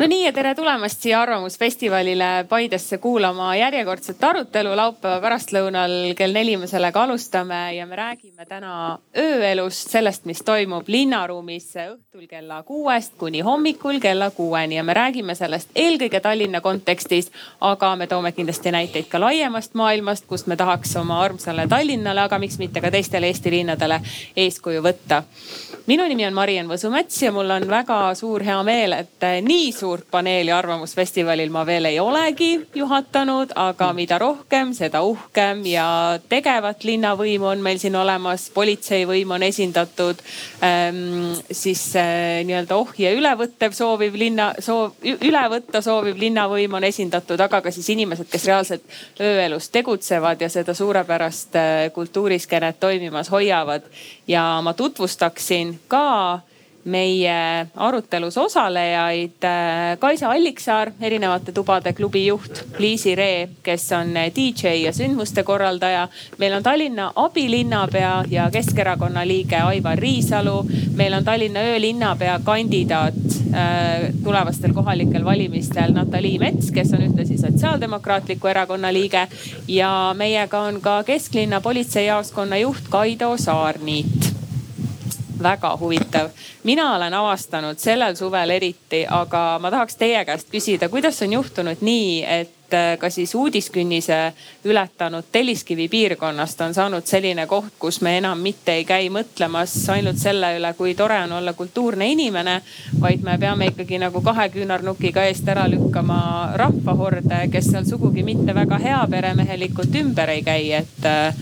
no nii ja tere tulemast siia Arvamusfestivalile Paidesse kuulama järjekordset arutelu laupäeva pärastlõunal kell neli me sellega alustame ja me räägime täna ööelust, sellest, mis toimub linnaruumis õhtul kella kuuest kuni hommikul kella kuueni ja me räägime sellest eelkõige Tallinna kontekstis, aga me toome kindlasti näiteid ka laiemast maailmast, kust me tahaks oma armsale Tallinnale, aga miks mitte ka teistele Eesti linnadele eeskuju võtta. minu nimi on Mariann Võsumets ja mul on väga suur hea meel, et nii suur suurt paneeli Arvamusfestivalil ma veel ei olegi juhatanud, aga mida rohkem, seda uhkem ja tegevat linnavõimu on meil siin olemas, politseivõim on esindatud ähm,. siis äh, nii-öelda ohje ülevõttev sooviv linna, soov, üle võtta sooviv linnavõim on esindatud, aga ka siis inimesed, kes reaalselt ööelus tegutsevad ja seda suurepärast äh, kultuuriskeenet toimimas hoiavad. ja ma tutvustaksin ka meie arutelus osalejaid äh, Kaisa Alliksaar, erinevate tubade klubi juht, Liisi Ree, kes on DJ ja sündmuste korraldaja. meil on Tallinna abilinnapea ja Keskerakonna liige Aivar Riisalu. meil on Tallinna öölinnapea kandidaat äh, tulevastel kohalikel valimistel Natalii Mets, kes on ühtlasi Sotsiaaldemokraatliku Erakonna liige. ja meiega on ka kesklinna politseijaoskonna juht Kaido Saarniit väga huvitav. mina olen avastanud sellel suvel eriti, aga ma tahaks teie käest küsida, kuidas on juhtunud nii, et äh, ka siis uudiskünnise ületanud Telliskivi piirkonnast on saanud selline koht, kus me enam mitte ei käi mõtlemas ainult selle üle, kui tore on olla kultuurne inimene, vaid me peame ikkagi nagu kahe küünarnukiga eest ära lükkama rahvahorde, kes seal sugugi mitte väga heaperemehelikult ümber ei käi, et äh,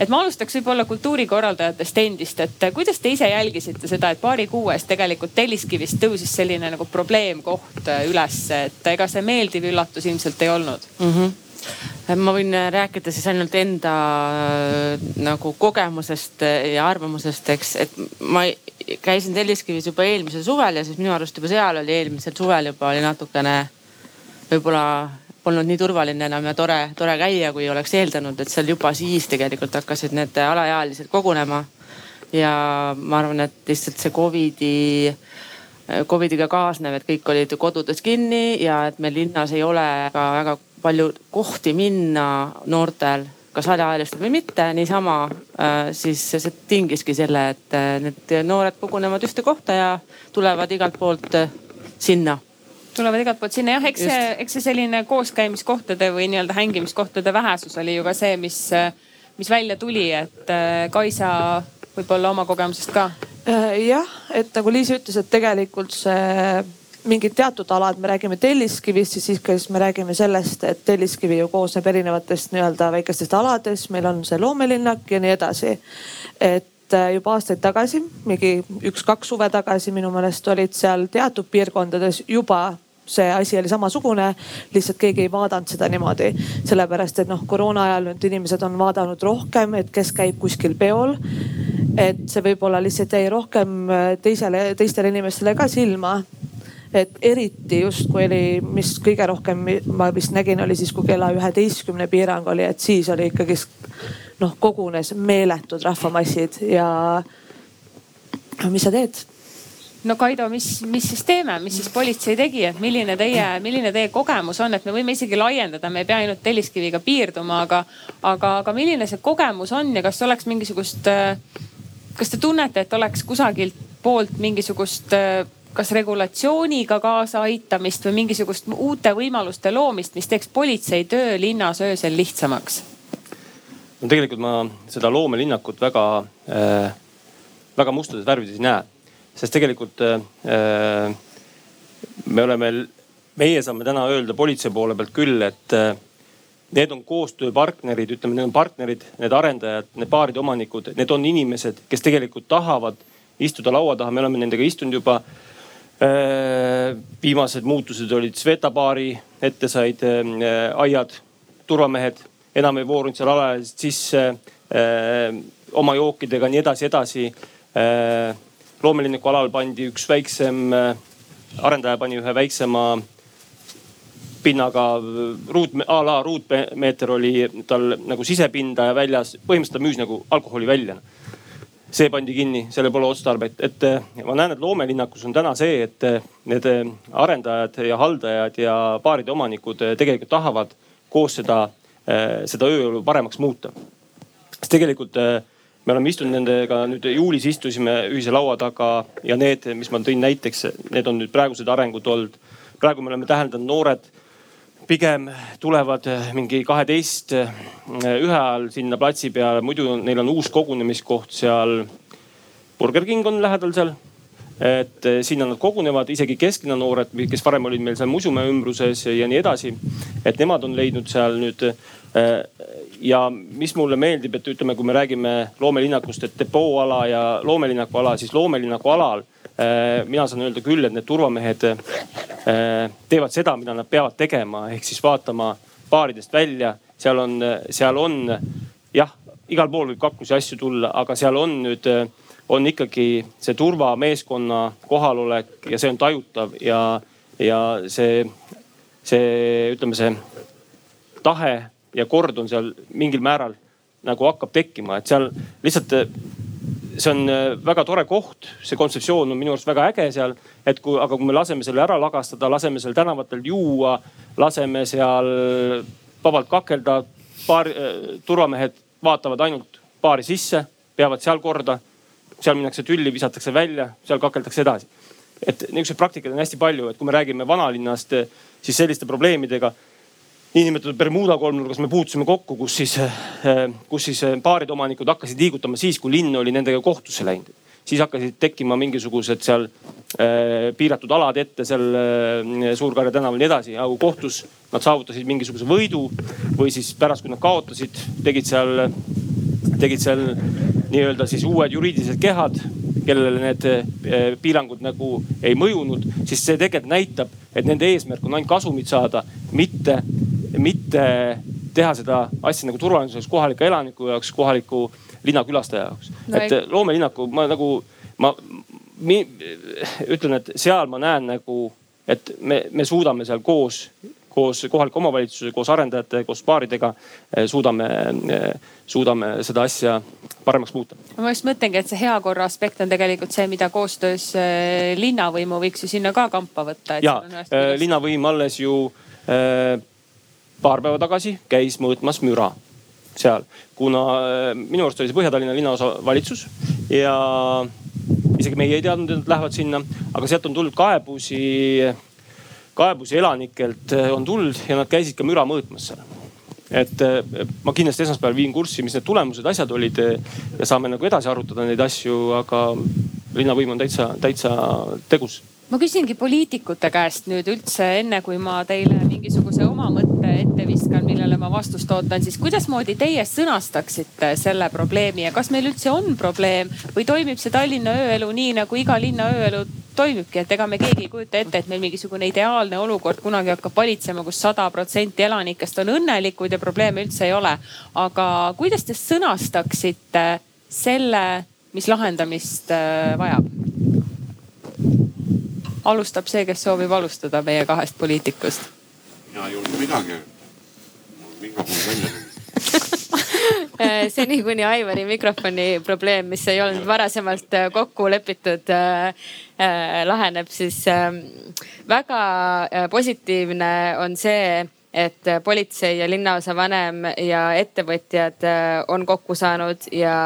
et ma alustaks võib-olla kultuurikorraldajatest endist, et kuidas te ise jälgisite seda, et paari kuu eest tegelikult Telliskivist tõusis selline nagu probleemkoht äh, üles, et ega see meeldiv üllatus ilmselt ei olnud mm? -hmm. ma võin rääkida siis ainult enda äh, nagu kogemusest ja arvamusest, eks, et ma käisin Telliskivis juba eelmisel suvel ja siis minu arust juba seal oli eelmisel suvel juba oli natukene võib-olla polnud nii turvaline enam ja tore, tore käia, kui oleks eeldanud, et seal juba siis tegelikult hakkasid need alaealised kogunema. ja ma arvan, et lihtsalt see Covidi, Covidiga kaasnev, et kõik olid ju kodudes kinni ja et meil linnas ei ole ka väga palju kohti minna noortel kas alaealistel või mitte, niisama äh, siis see tingiski selle, et äh, need noored kogunevad ühte kohta ja tulevad igalt poolt äh, sinna tulevad igalt poolt sinna jah, eks see, eks see selline kooskäimiskohtade või nii-öelda hängimiskohtade vähesus oli ju ka see, mis, mis välja tuli, et äh, Kaisa võib-olla oma kogemusest ka. Äh, jah, et nagu Liisi ütles, et tegelikult see mingid teatud alad, me räägime Telliskivist, siis ikka siis me räägime sellest, et Telliskivi ju koosneb erinevatest nii-öelda väikestest aladest, meil on see loomelinnak ja nii edasi. et äh, juba aastaid tagasi, mingi üks-kaks suve tagasi minu meelest olid seal teatud piirkondades juba see asi oli samasugune, lihtsalt keegi ei vaadanud seda niimoodi. sellepärast et noh, koroona ajal nüüd inimesed on vaadanud rohkem, et kes käib kuskil peol. et see võib-olla lihtsalt jäi rohkem äh, teisele, teistele inimestele ka silma et eriti just kui oli, mis kõige rohkem ma vist nägin, oli siis, kui kella üheteistkümne piirang oli, et siis oli ikkagi noh, kogunes meeletud rahvamassid ja no mis sa teed? No Kaido, mis, mis siis teeme, mis siis politsei tegi, et milline teie, milline teie kogemus on, et me võime isegi laiendada, me ei pea ainult Telliskiviga piirduma, aga, aga, aga milline see kogemus on ja kas oleks mingisugust, kas te tunnete, et oleks kusagilt poolt mingisugust kas regulatsiooniga kaasaaitamist või mingisugust uute võimaluste loomist, mis teeks politsei töö linnas öösel lihtsamaks? no tegelikult ma seda loomelinnakut väga äh,, väga mustades värvides ei näe sest tegelikult äh, me oleme, meie saame täna öelda politsei poole pealt küll, et äh, need on koostööpartnerid, ütleme, need on partnerid, need arendajad, need baaride omanikud, need on inimesed, kes tegelikult tahavad istuda laua taha, me oleme nendega istunud juba äh,. Viimased muutused olid Sveta baari ette said äh, aiad, turvamehed enam ei voorunud seal alaealised sisse äh, oma jookidega nii edasi, edasi äh, loomelinnaku alal pandi üks väiksem, äh, arendaja pani ühe väiksema pinnaga ruut, a la ruutmeeter oli tal nagu sisepinda ja väljas, põhimõtteliselt ta müüs nagu alkoholi välja. See pandi kinni, sellel pole otstarvet, et ma näen, et loomelinnakus on täna see, et need arendajad ja haldajad ja baaride omanikud tegelikult tahavad koos seda, seda ööelu paremaks muuta. sest tegelikult me oleme istunud nendega nüüd juulis istusime ühise laua taga ja need, mis ma tõin näiteks, need on nüüd praegused arengud olnud. praegu me oleme täheldanud, noored pigem tulevad mingi kaheteist ühe ajal sinna platsi peale, muidu neil on uus kogunemiskoht seal. Burger King on lähedal seal. et sinna nad kogunevad, isegi kesklinna noored, kes varem olid meil seal Musumäe ümbruses ja nii edasi. et nemad on leidnud seal nüüd ja mis mulle meeldib, et ütleme, kui me räägime loomelinnakust, et depooala ja loomelinnaku ala, siis loomelinnaku alal mina saan öelda küll, et need turvamehed äh, teevad seda, mida nad peavad tegema, ehk siis vaatama baaridest välja, seal on, seal on jah, igal pool võib kaklusi asju tulla, aga seal on nüüd, on ikkagi see turvameeskonna kohalolek ja see on tajutav ja, ja see, see ütleme, see tahe ja kord on seal mingil määral nagu hakkab tekkima, et seal lihtsalt see on äh, väga tore koht, see kontseptsioon on minu arust väga äge seal, et kui, aga kui me laseme selle ära lagastada, laseme seal tänavatel juua, laseme seal vabalt kakelda, paar äh,, turvamehed vaatavad ainult baari sisse, peavad seal korda. seal minnakse tülli, visatakse välja, seal kakeldakse edasi. et niisuguseid praktikaid on hästi palju, et kui me räägime vanalinnast, siis selliste probleemidega niinimetatud Bermuda kolmnurgas me puutusime kokku, kus siis, eh, kus siis eh, baarid omanikud hakkasid liigutama siis, kui linn oli nendega kohtusse läinud. siis hakkasid tekkima mingisugused seal äh, piiratud alad ette seal äh, Suur-Karja tänaval ja nii edasi, aga kohtus nad saavutasid mingisuguse võidu või siis pärast, kui nad kaotasid, tegid seal, tegid seal nii-öelda siis uued juriidilised kehad kellele need piirangud nagu ei mõjunud, siis see tegelikult näitab, et nende eesmärk on ainult kasumit saada, mitte mitte teha seda asja nagu turvalisuseks kohaliku elaniku jaoks, kohaliku linnakülastaja jaoks no,. et loomelinnaku ma nagu, ma mi, ütlen, et seal ma näen nagu, et me, me suudame seal koos koos kohaliku omavalitsuse, koos arendajate, koos baaridega eh, suudame, eh, suudame seda asja paremaks muuta. ma just mõtlengi, et see heakorra aspekt on tegelikult see, mida koostöös eh, linnavõimu võiks ju sinna ka kampa võtta. ja linnavõim alles ju paar päeva tagasi käis mõõtmas müra seal, kuna äh, minu arust oli see Põhja-Tallinna linnaosavalitsus ja isegi meie ei teadnud, et nad lähevad sinna, aga sealt on tulnud kaebusi, kaebusi elanikelt äh, on tulnud ja nad käisid ka müra mõõtmas seal. Et äh, ma kindlasti esmaspäeval viin kurssi, mis need tulemused, asjad olid ja saame nagu edasi arutada neid asju, aga linnavõim on täitsa, täitsa tegus. Ma küsingi poliitikute käest nüüd üldse, enne kui ma teile mingisuguse oma mõtte ette viskan, millele ma vastust ootan, siis kuidasmoodi teie sõnastaksite selle probleemi ja kas meil üldse on probleem või toimib see Tallinna ööelu nii nagu iga linna ööelu toimibki, et ega me keegi ei kujuta ette, et meil mingisugune ideaalne olukord kunagi hakkab valitsema kus, kus sada protsenti elanikest on õnnelikud ja probleeme üldse ei ole. aga kuidas te sõnastaksite selle, mis lahendamist äh, vajab? alustab see, kes soovib alustada meie kahest poliitikust. Mina ei julge midagi. mikrofon välja äh, seni kuni Aivari mikrofoni probleem, mis ei olnud varasemalt äh, kokku lepitud äh,, äh, laheneb, siis äh, väga äh, positiivne on see, et politsei ja linnaosavanem ja ettevõtjad on kokku saanud ja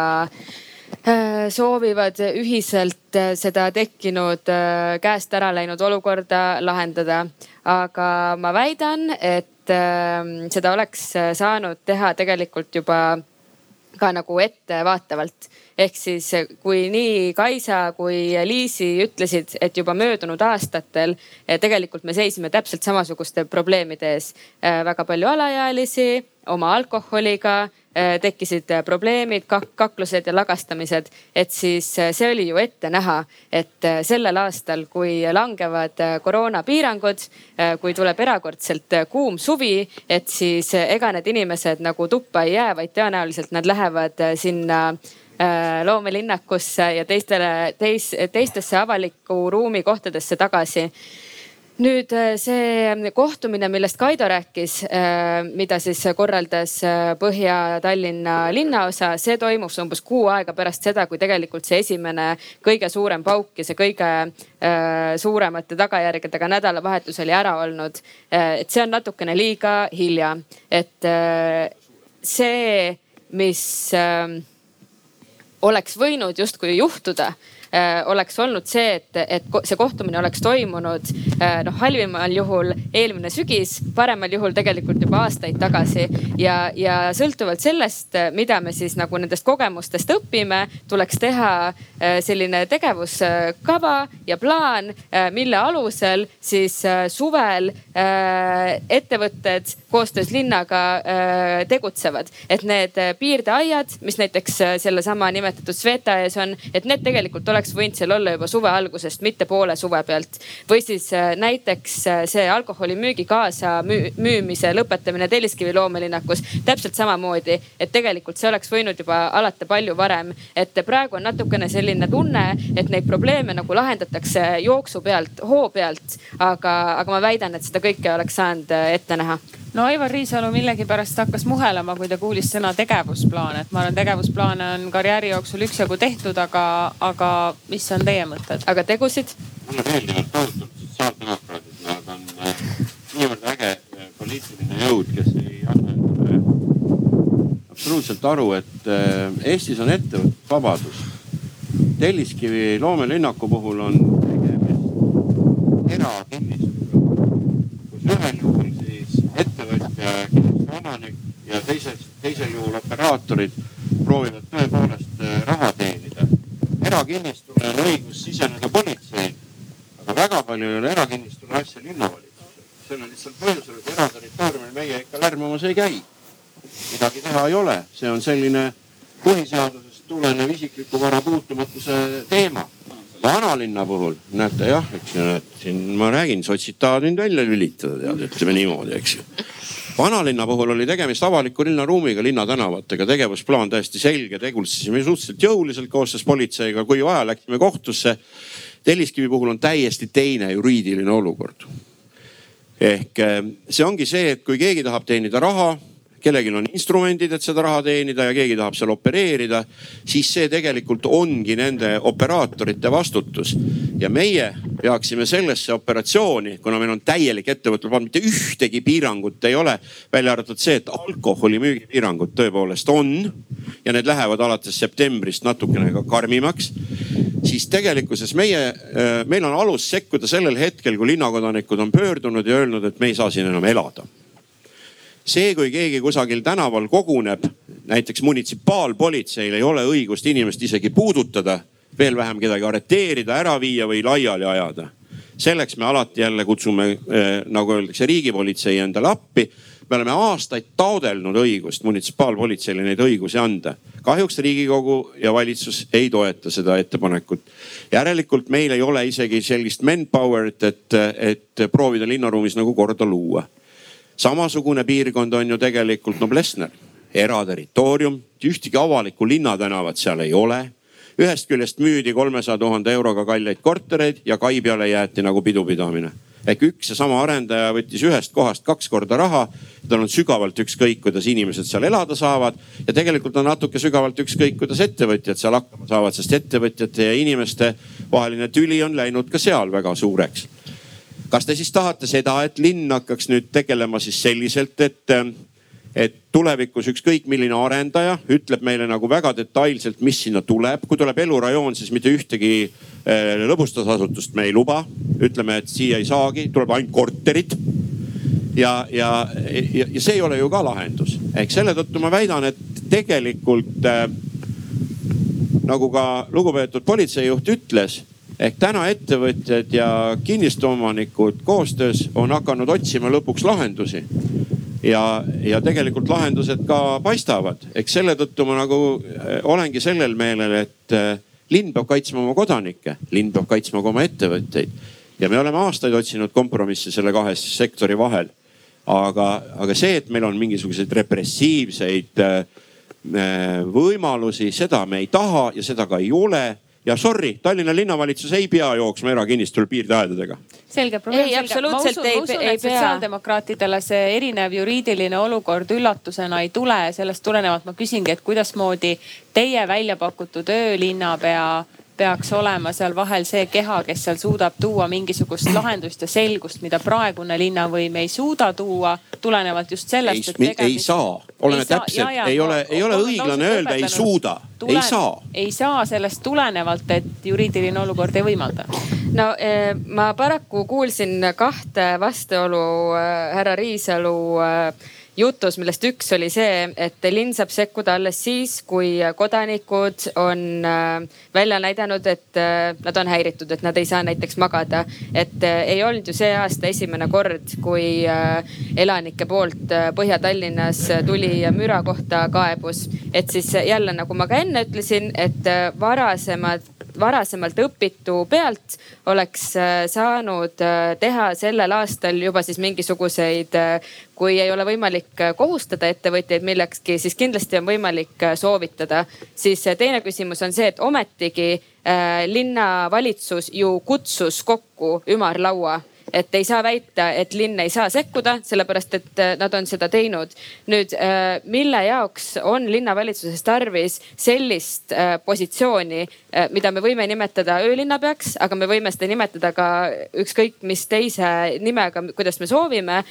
Äh, soovivad ühiselt äh, seda tekkinud äh, käest ära läinud olukorda lahendada. Aga ma väidan, et ähm, seda oleks saanud teha tegelikult juba ka nagu ettevaatavalt. ehk siis kui nii Kaisa kui Liisi ütlesid, et juba möödunud aastatel tegelikult me seisime täpselt samasuguste probleemide ees. väga palju alaealisi oma alkoholiga Äh, tekkisid äh, probleemid, kaklused ja lagastamised. et siis äh, see oli ju ette näha, et sellel aastal, kui langevad koroonapiirangud, kui tuleb erakordselt kuum suvi, et siis ega need inimesed nagu tuppa ei jää, vaid tõenäoliselt nad lähevad sinna loomelinnakusse ja teistele, teis, teistesse avaliku ruumi kohtadesse tagasi nüüd äh, see kohtumine, millest Kaido rääkis, äh, mida siis korraldas äh, Põhja-Tallinna linnaosa, see toimus umbes kuu aega pärast seda, kui tegelikult see esimene kõige suurem pauk ja see kõige suuremate tagajärgedega nädalavahetus oli ära olnud. et see on natukene liiga hilja, et see, mis oleks võinud justkui juhtuda oleks olnud see, et, et see kohtumine oleks toimunud äh, noh, halvimal juhul eelmine sügis, paremal juhul tegelikult juba aastaid tagasi. ja, ja sõltuvalt sellest, mida me siis nagu nendest kogemustest õpime, tuleks teha äh, selline tegevuskava ja plaan, mille alusel siis suvel ettevõtted koostöös linnaga tegutsevad. et need piirdeaiad, mis näiteks sellesama nimetatud Sveta ees on, et need tegelikult oleks oleks võinud seal olla juba suve algusest, mitte poole suve pealt. või siis äh, näiteks äh, see alkoholimüügi kaasa müümise lõpetamine Telliskivi loomelinnakus täpselt samamoodi, et tegelikult see oleks võinud juba alata palju varem. et praegu on natukene selline tunne, et neid probleeme nagu lahendatakse jooksu pealt, hoo pealt, aga, aga ma väidan, et seda kõike oleks saanud äh, ette näha no Aivar Riisalu millegipärast hakkas muhelema, kui ta kuulis sõna tegevusplaan, et ma arvan, tegevusplaane on karjääri jooksul üksjagu tehtud, aga, aga mis on teie mõtted? aga tegusid? mulle meeldivad tohutult sotsiaaldemokraadid, nad on äh, niivõrd äge äh, poliitiline jõud, kes ei anna endale absoluutselt aru, et äh, Eestis on ettevõtlusvabadus. Telliskivi loomelinnaku puhul on tegemist erakinnistuga, kus ühel juhul omanik ja teises, teisel juhul operaatorid proovivad tõepoolest äh, raha teenida. erakinnistule on õigus siseneda politseil, aga väga palju ei ole erakinnistule asja linnavalitsusel. sellel lihtsalt põhjusel, et eraterritooriumil meie ikka lärmamas ei käi. midagi teha ei ole, see on selline põhiseadusest tulenev isikliku vara puutumatuse teema vanalinna puhul näete jah, eks ju, siin ma räägin, sotsid tahavad mind välja lülitada, tead, ütleme niimoodi, eks ju vanalinna puhul oli tegemist avaliku linnaruumiga, linnatänavatega, tegevusplaan täiesti selge, tegutsesime suhteliselt jõuliselt koostöös politseiga, kui vaja, läksime kohtusse. Telliskivi puhul on täiesti teine juriidiline olukord. ehk eh, see ongi see, et kui keegi tahab teenida raha kellelgi on instrumendid, et seda raha teenida ja keegi tahab seal opereerida, siis see tegelikult ongi nende operaatorite vastutus. ja meie peaksime sellesse operatsiooni, kuna meil on täielik ettevõtlusluba, mitte ühtegi piirangut ei ole, välja arvatud see, et alkoholimüügi piirangud tõepoolest on ja need lähevad alates septembrist natukene ka karmimaks siis tegelikkuses meie, meil on alus sekkuda sellel hetkel, kui linnakodanikud on pöördunud ja öelnud, et me ei saa siin enam elada see, kui keegi kusagil tänaval koguneb, näiteks munitsipaalpolitseil ei ole õigust inimest isegi puudutada, veel vähem kedagi arreteerida, ära viia või laiali ajada. selleks me alati jälle kutsume eh,, nagu öeldakse, riigipolitsei endale appi. me oleme aastaid taodelnud õigust munitsipaalpolitseile neid õigusi anda. kahjuks riigikogu ja valitsus ei toeta seda ettepanekut. järelikult meil ei ole isegi sellist manpower'it, et, et proovida linnaruumis nagu korda luua samasugune piirkond on ju tegelikult Noblessner, eraterritoorium, ühtegi avalikku linnatänavat seal ei ole. ühest küljest müüdi kolmesaja tuhande euroga kalleid kortereid ja kai peale jäeti nagu pidupidamine ehk üks ja sama arendaja võttis ühest kohast kaks korda raha. tal on sügavalt ükskõik, kuidas inimesed seal elada saavad ja tegelikult on natuke sügavalt ükskõik, kuidas ettevõtjad seal hakkama saavad, sest ettevõtjate ja inimeste vaheline tüli on läinud ka seal väga suureks kas te siis tahate seda, et linn hakkaks nüüd tegelema siis selliselt, et, et tulevikus ükskõik milline arendaja ütleb meile nagu väga detailselt, mis sinna tuleb. kui tuleb elurajoon, siis mitte ühtegi eh, lõbustusasutust me ei luba. ütleme, et siia ei saagi, tuleb ainult korterid ja, ja, ja, ja see ei ole ju ka lahendus. ehk selle tõttu ma väidan, et tegelikult äh, nagu ka lugupeetud politseijuht ütles ehk täna ettevõtjad ja kinnistuomanikud koostöös on hakanud otsima lõpuks lahendusi. ja, ja tegelikult lahendused ka paistavad, eks selle tõttu ma nagu äh, olengi sellel meelel, et äh, linn peab kaitsma oma kodanikke, linn peab kaitsma ka oma ettevõtteid. ja me oleme aastaid otsinud kompromisse selle kahe sektori vahel. aga, aga see, et meil on mingisuguseid repressiivseid äh, võimalusi, seda me ei taha ja seda ka ei ole ja sorry, Tallinna linnavalitsus ei pea jooksma erakinnistul piirdeaedadega selge probleem. ei, absoluutselt ma usun, ei, ma usun, ei pea. sotsiaaldemokraatidele see erinev juriidiline olukord üllatusena ei tule ja sellest tulenevalt ma küsingi, et kuidasmoodi teie välja pakutud öölinnapea peaks olema seal vahel see keha, kes seal suudab tuua mingisugust lahendust ja selgust, mida praegune linnavõim ei suuda tuua, tulenevalt just sellest, et ei, tegemist... ei saa, oleme täpsed, ei ole, ei ole õiglane öelda, ei suuda, ei saa. ei saa sellest tulenevalt, et juriidiline olukord ei võimalda. no eh, ma paraku kuulsin kahte vastuolu eh, härra Riisalu eh, jutus, millest üks oli see, et linn saab sekkuda alles siis, kui kodanikud on äh, välja näidanud, et äh, nad on häiritud, et nad ei saa näiteks magada. et äh, ei olnud ju see aasta esimene kord, kui elanike poolt Põhja-Tallinnas tuli müra kohta kaebus. et siis jälle, nagu ma ka enne ütlesin, et varasemad varasemalt õpitu pealt oleks saanud teha sellel aastal juba siis mingisuguseid, kui ei ole võimalik äh, kohustada ettevõtjaid millekski, siis kindlasti on võimalik äh, soovitada. siis äh, teine küsimus on see, et ometigi äh, linnavalitsus ju kutsus kokku ümarlaua et ei saa väita, et linn ei saa sekkuda, sellepärast et nad on seda teinud. nüüd, mille jaoks on linnavalitsuses tarvis sellist positsiooni, mida me võime nimetada öölinnapeaks, aga me võime seda nimetada ka ükskõik mis teise nimega, kuidas me soovime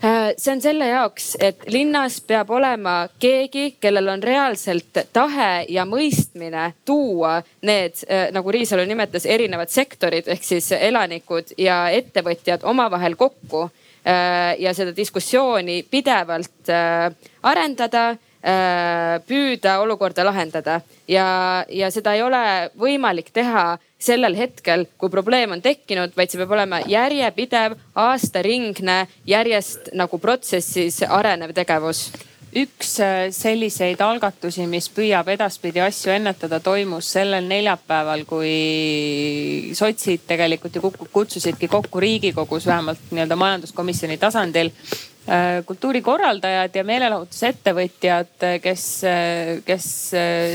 see on selle jaoks, et linnas peab olema keegi, kellel on reaalselt tahe ja mõistmine tuua need, nagu Riisalu nimetas, erinevad sektorid ehk siis elanikud ja ettevõtjad omavahel kokku äh, ja seda diskussiooni pidevalt äh, arendada püüda olukorda lahendada. Ja, ja seda ei ole võimalik teha sellel hetkel, kui probleem on tekkinud, vaid see peab olema järjepidev, aastaringne, järjest nagu protsessis arenev tegevus. Üks selliseid algatusi, mis püüab edaspidi asju ennetada, toimus sellel neljapäeval, kui sotsid tegelikult ju kutsusidki kokku Riigikogus vähemalt nii-öelda majanduskomisjoni tasandil kultuurikorraldajad ja meelelahutusettevõtjad, kes, kes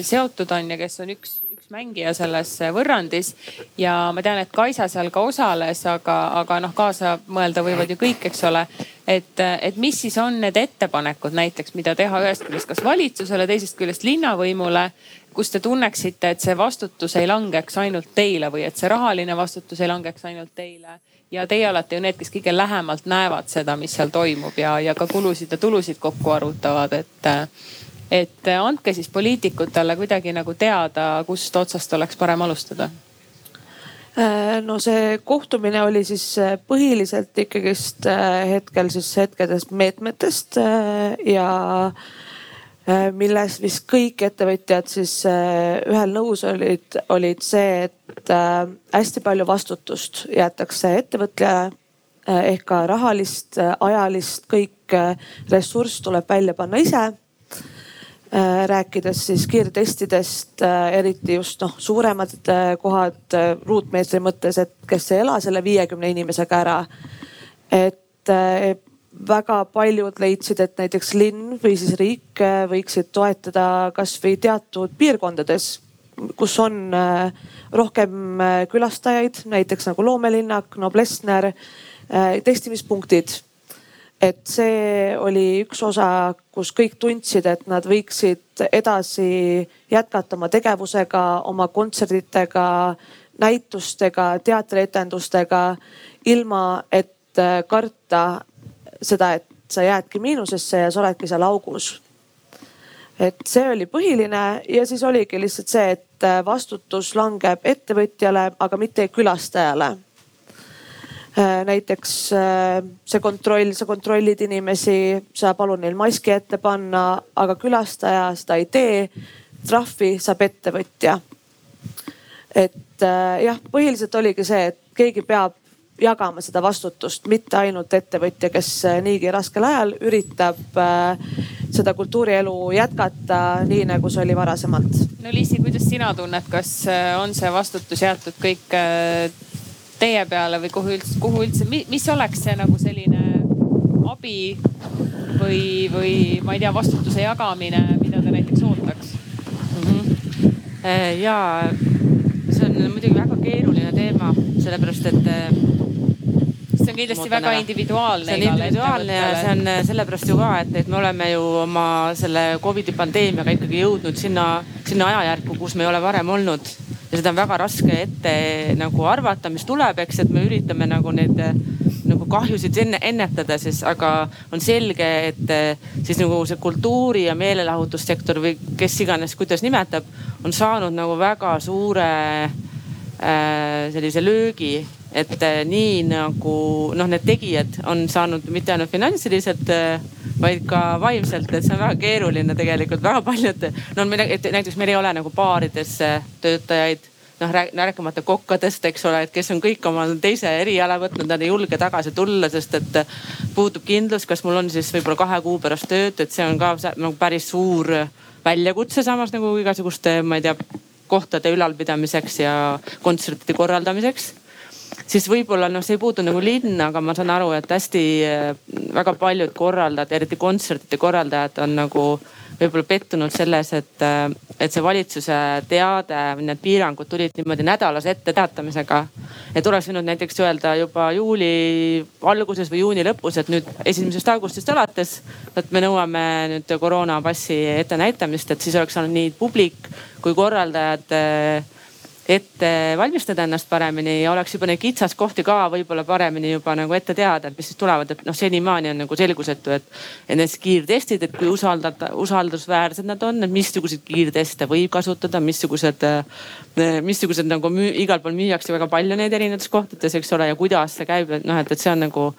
seotud on ja kes on üks, üks mängija selles võrrandis. ja ma tean, et Kaisa seal ka osales, aga, aga noh, kaasa mõelda võivad ju kõik, eks ole. et, et mis siis on need ettepanekud näiteks, mida teha ühest küljest kas valitsusele, teisest küljest linnavõimule kus te tunneksite, et see vastutus ei langeks ainult teile või et see rahaline vastutus ei langeks ainult teile ja teie olete ju need, kes kõige lähemalt näevad seda, mis seal toimub ja, ja ka kulusid ja tulusid kokku arvutavad, et. et andke siis poliitikutele kuidagi nagu teada, kust otsast oleks parem alustada no see kohtumine oli siis põhiliselt ikkagist hetkel siis hetkedest meetmetest ja milles vist kõik ettevõtjad siis ühel nõus olid, olid see, et hästi palju vastutust jäetakse ettevõtjale ehk ka rahalist, ajalist, kõik ressurss tuleb välja panna ise rääkides siis kiirtestidest, eriti just noh, suuremad kohad ruutmeetri mõttes, et kes ei ela selle viiekümne inimesega ära. et väga paljud leidsid, et näiteks linn või siis riik võiksid toetada kasvõi teatud piirkondades, kus on rohkem külastajaid, näiteks nagu loomelinnak, Noblessner, testimispunktid. Et see oli üks osa, kus kõik tundsid, et nad võiksid edasi jätkata oma tegevusega, oma kontsertidega, näitustega, teatrietendustega, ilma et karta seda, et sa jäädki miinusesse ja sa oledki seal augus. et see oli põhiline ja siis oligi lihtsalt see, et vastutus langeb ettevõtjale, aga mitte külastajale näiteks see kontroll, sa kontrollid inimesi, sa palud neil maski ette panna, aga külastaja seda ei tee. trahvi saab ettevõtja. et jah, põhiliselt oligi see, et keegi peab jagama seda vastutust, mitte ainult ettevõtja, kes niigi raskel ajal üritab seda kultuurielu jätkata nii, nagu see oli varasemalt. no Liisi, kuidas sina tunned, kas on see vastutus jäetud kõik teie peale või kuhu üldse, kuhu üldse, mis oleks see nagu selline abi või, või ma ei tea, vastutuse jagamine, mida te näiteks ootaks mm? -hmm. ja on muidugi väga keeruline teema, sellepärast et see on kindlasti väga ära. individuaalne. see on individuaalne ja see on sellepärast ju ka, et, et me oleme ju oma selle Covidi pandeemiaga ikkagi jõudnud sinna, sinna ajajärku, kus me ei ole varem olnud. ja seda on väga raske ette nagu arvata, mis tuleb, eks, et me üritame nagu neid nagu kahjusid enne, ennetada siis, aga on selge, et siis nagu see kultuuri ja meelelahutussektor või kes iganes, kuidas nimetab, on saanud nagu väga suure äh, sellise löögi et äh, nii nagu noh, need tegijad on saanud mitte ainult finantsiliselt, äh, vaid ka vaimselt, et see on väga keeruline tegelikult, väga paljud. no näiteks meil ei ole nagu baarides töötajaid noh rääkimata kokkadest, eks ole, et kes on kõik oma teise eriala võtnud, nad ei julge tagasi tulla, sest et puudub kindlus, kas mul on siis võib-olla kahe kuu pärast tööd, et see on ka nagu päris suur väljakutse, samas nagu igasuguste, ma ei tea, kohtade ülalpidamiseks ja kontsertide korraldamiseks siis võib-olla noh, see ei puutu nagu linna, aga ma saan aru, et hästi väga paljud korraldajad, eriti kontsertide korraldajad on nagu võib-olla pettunud selles, et, et see valitsuse teade, need piirangud tulid niimoodi nädalase etteteatamisega. et oleks võinud näiteks öelda juba juuli alguses või juuni lõpus, et nüüd esimesest augustist alates, et me nõuame nüüd koroonapassi ettenäitamist, et siis oleks olnud nii publik kui korraldajad ette valmistada ennast paremini ja oleks juba neid kitsaskohti ka võib-olla paremini juba nagu ette teada, et mis siis tulevad, et noh, senimaani on nagu selgusetu, et. et need kiirtestid, et kui usaldada, usaldusväärsed nad on, et missuguseid kiirteste võib kasutada, missugused, missugused nagu müü, igal pool müüakse väga palju neid erinevates kohtades, eks ole, ja kuidas see käib, et noh, et, et see on nagu,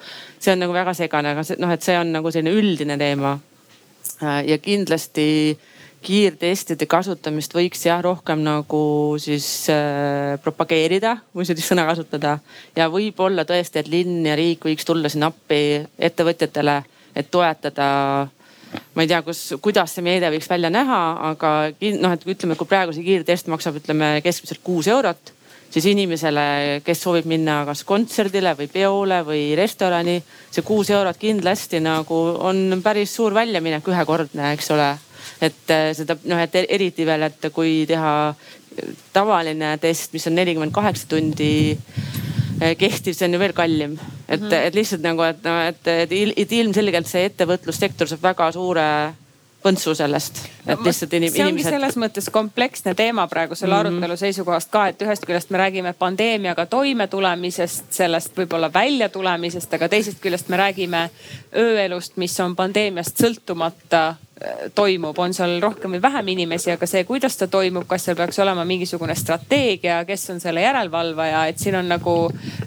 see on nagu väga segane, aga see noh, et see on nagu selline üldine teema. ja kindlasti kiirtestide kasutamist võiks jah rohkem nagu siis äh, propageerida, kui sellist sõna kasutada. ja võib-olla tõesti, et linn ja riik võiks tulla siin appi ettevõtjatele, et toetada ma ei tea, kus, kuidas see meede võiks välja näha, aga noh, et ütleme, kui praegu see kiirtest maksab, ütleme keskmiselt kuus eurot, siis inimesele, kes soovib minna kas kontserdile või peole või restorani, see kuus eurot kindlasti nagu on päris suur väljaminek, ühekordne, eks ole et äh, seda noh, et eriti veel, et kui teha tavaline test, mis on nelikümmend kaheksa tundi äh, kehtiv, see on ju veel kallim. et mm, -hmm. et lihtsalt nagu, et noh, et, et ilmselgelt see ettevõtlussektor saab väga suure põntsu sellest, et lihtsalt inim, see ongi inimesed... selles mõttes kompleksne teema praegu selle mm -hmm. arutelu seisukohast ka, et ühest küljest me räägime pandeemiaga toimetulemisest, sellest võib-olla väljatulemisest, aga teisest küljest me räägime ööelust, mis on pandeemiast sõltumata toimub, on seal rohkem või vähem inimesi, aga see, kuidas ta toimub, kas seal peaks olema mingisugune strateegia, kes on selle järelevalvaja, et siin on nagu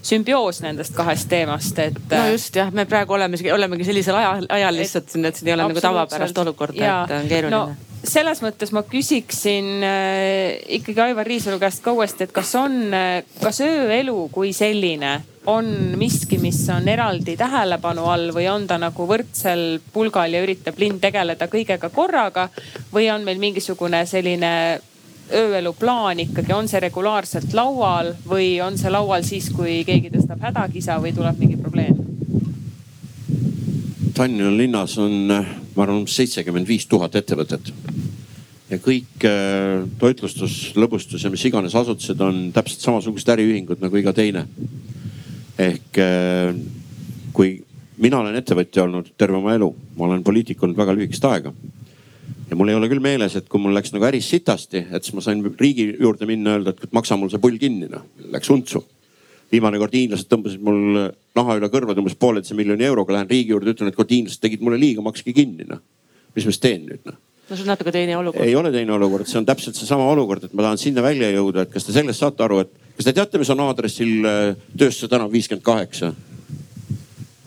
sümbioos nendest kahest teamast, et. no just jah, me praegu oleme, olemegi sellisel ajal, ajal lihtsalt siin, et siin ei ole nagu tavapärast olukorda, et on keeruline no, selles mõttes ma küsiksin äh, ikkagi Aivar Riisalu käest ka uuesti, et kas on, äh, kas ööelu kui selline on miski, mis on eraldi tähelepanu all või on ta nagu võrdsel pulgal ja üritab linn tegeleda kõigega korraga või on meil mingisugune selline ööelu plaan ikkagi, on see regulaarselt laual või on see laual siis, kui keegi tõstab hädakisa või tuleb mingi probleem? Tallinna linnas on, ma arvan, seitsekümmend viis tuhat ettevõtet. Ja kõik äh, toitlustus, lõbustus ja mis iganes asutused on täpselt samasugused äriühingud nagu iga teine. ehk äh, kui mina olen ettevõtja olnud terve oma elu, ma olen poliitik olnud väga lühikest aega. ja mul ei ole küll meeles, et kui mul läks nagu äris sitasti, et siis ma sain riigi juurde minna, öelda, et maksa mul see pull kinni noh, läks untsu viimane kord hiinlased tõmbasid mul naha üle kõrvade umbes pooleteise miljoni euroga, lähen riigi juurde, ütlen, et kord hiinlased tegid mulle liiga, makske kinni noh. mis ma siis teen nüüd noh? No see on natuke teine olukord. ei ole teine olukord, see on täpselt seesama olukord, et ma tahan sinna välja jõuda, et kas te sellest saate aru, et kas te teate, mis on aadressil äh, Tööstuse tänav viiskümmend kaheksa?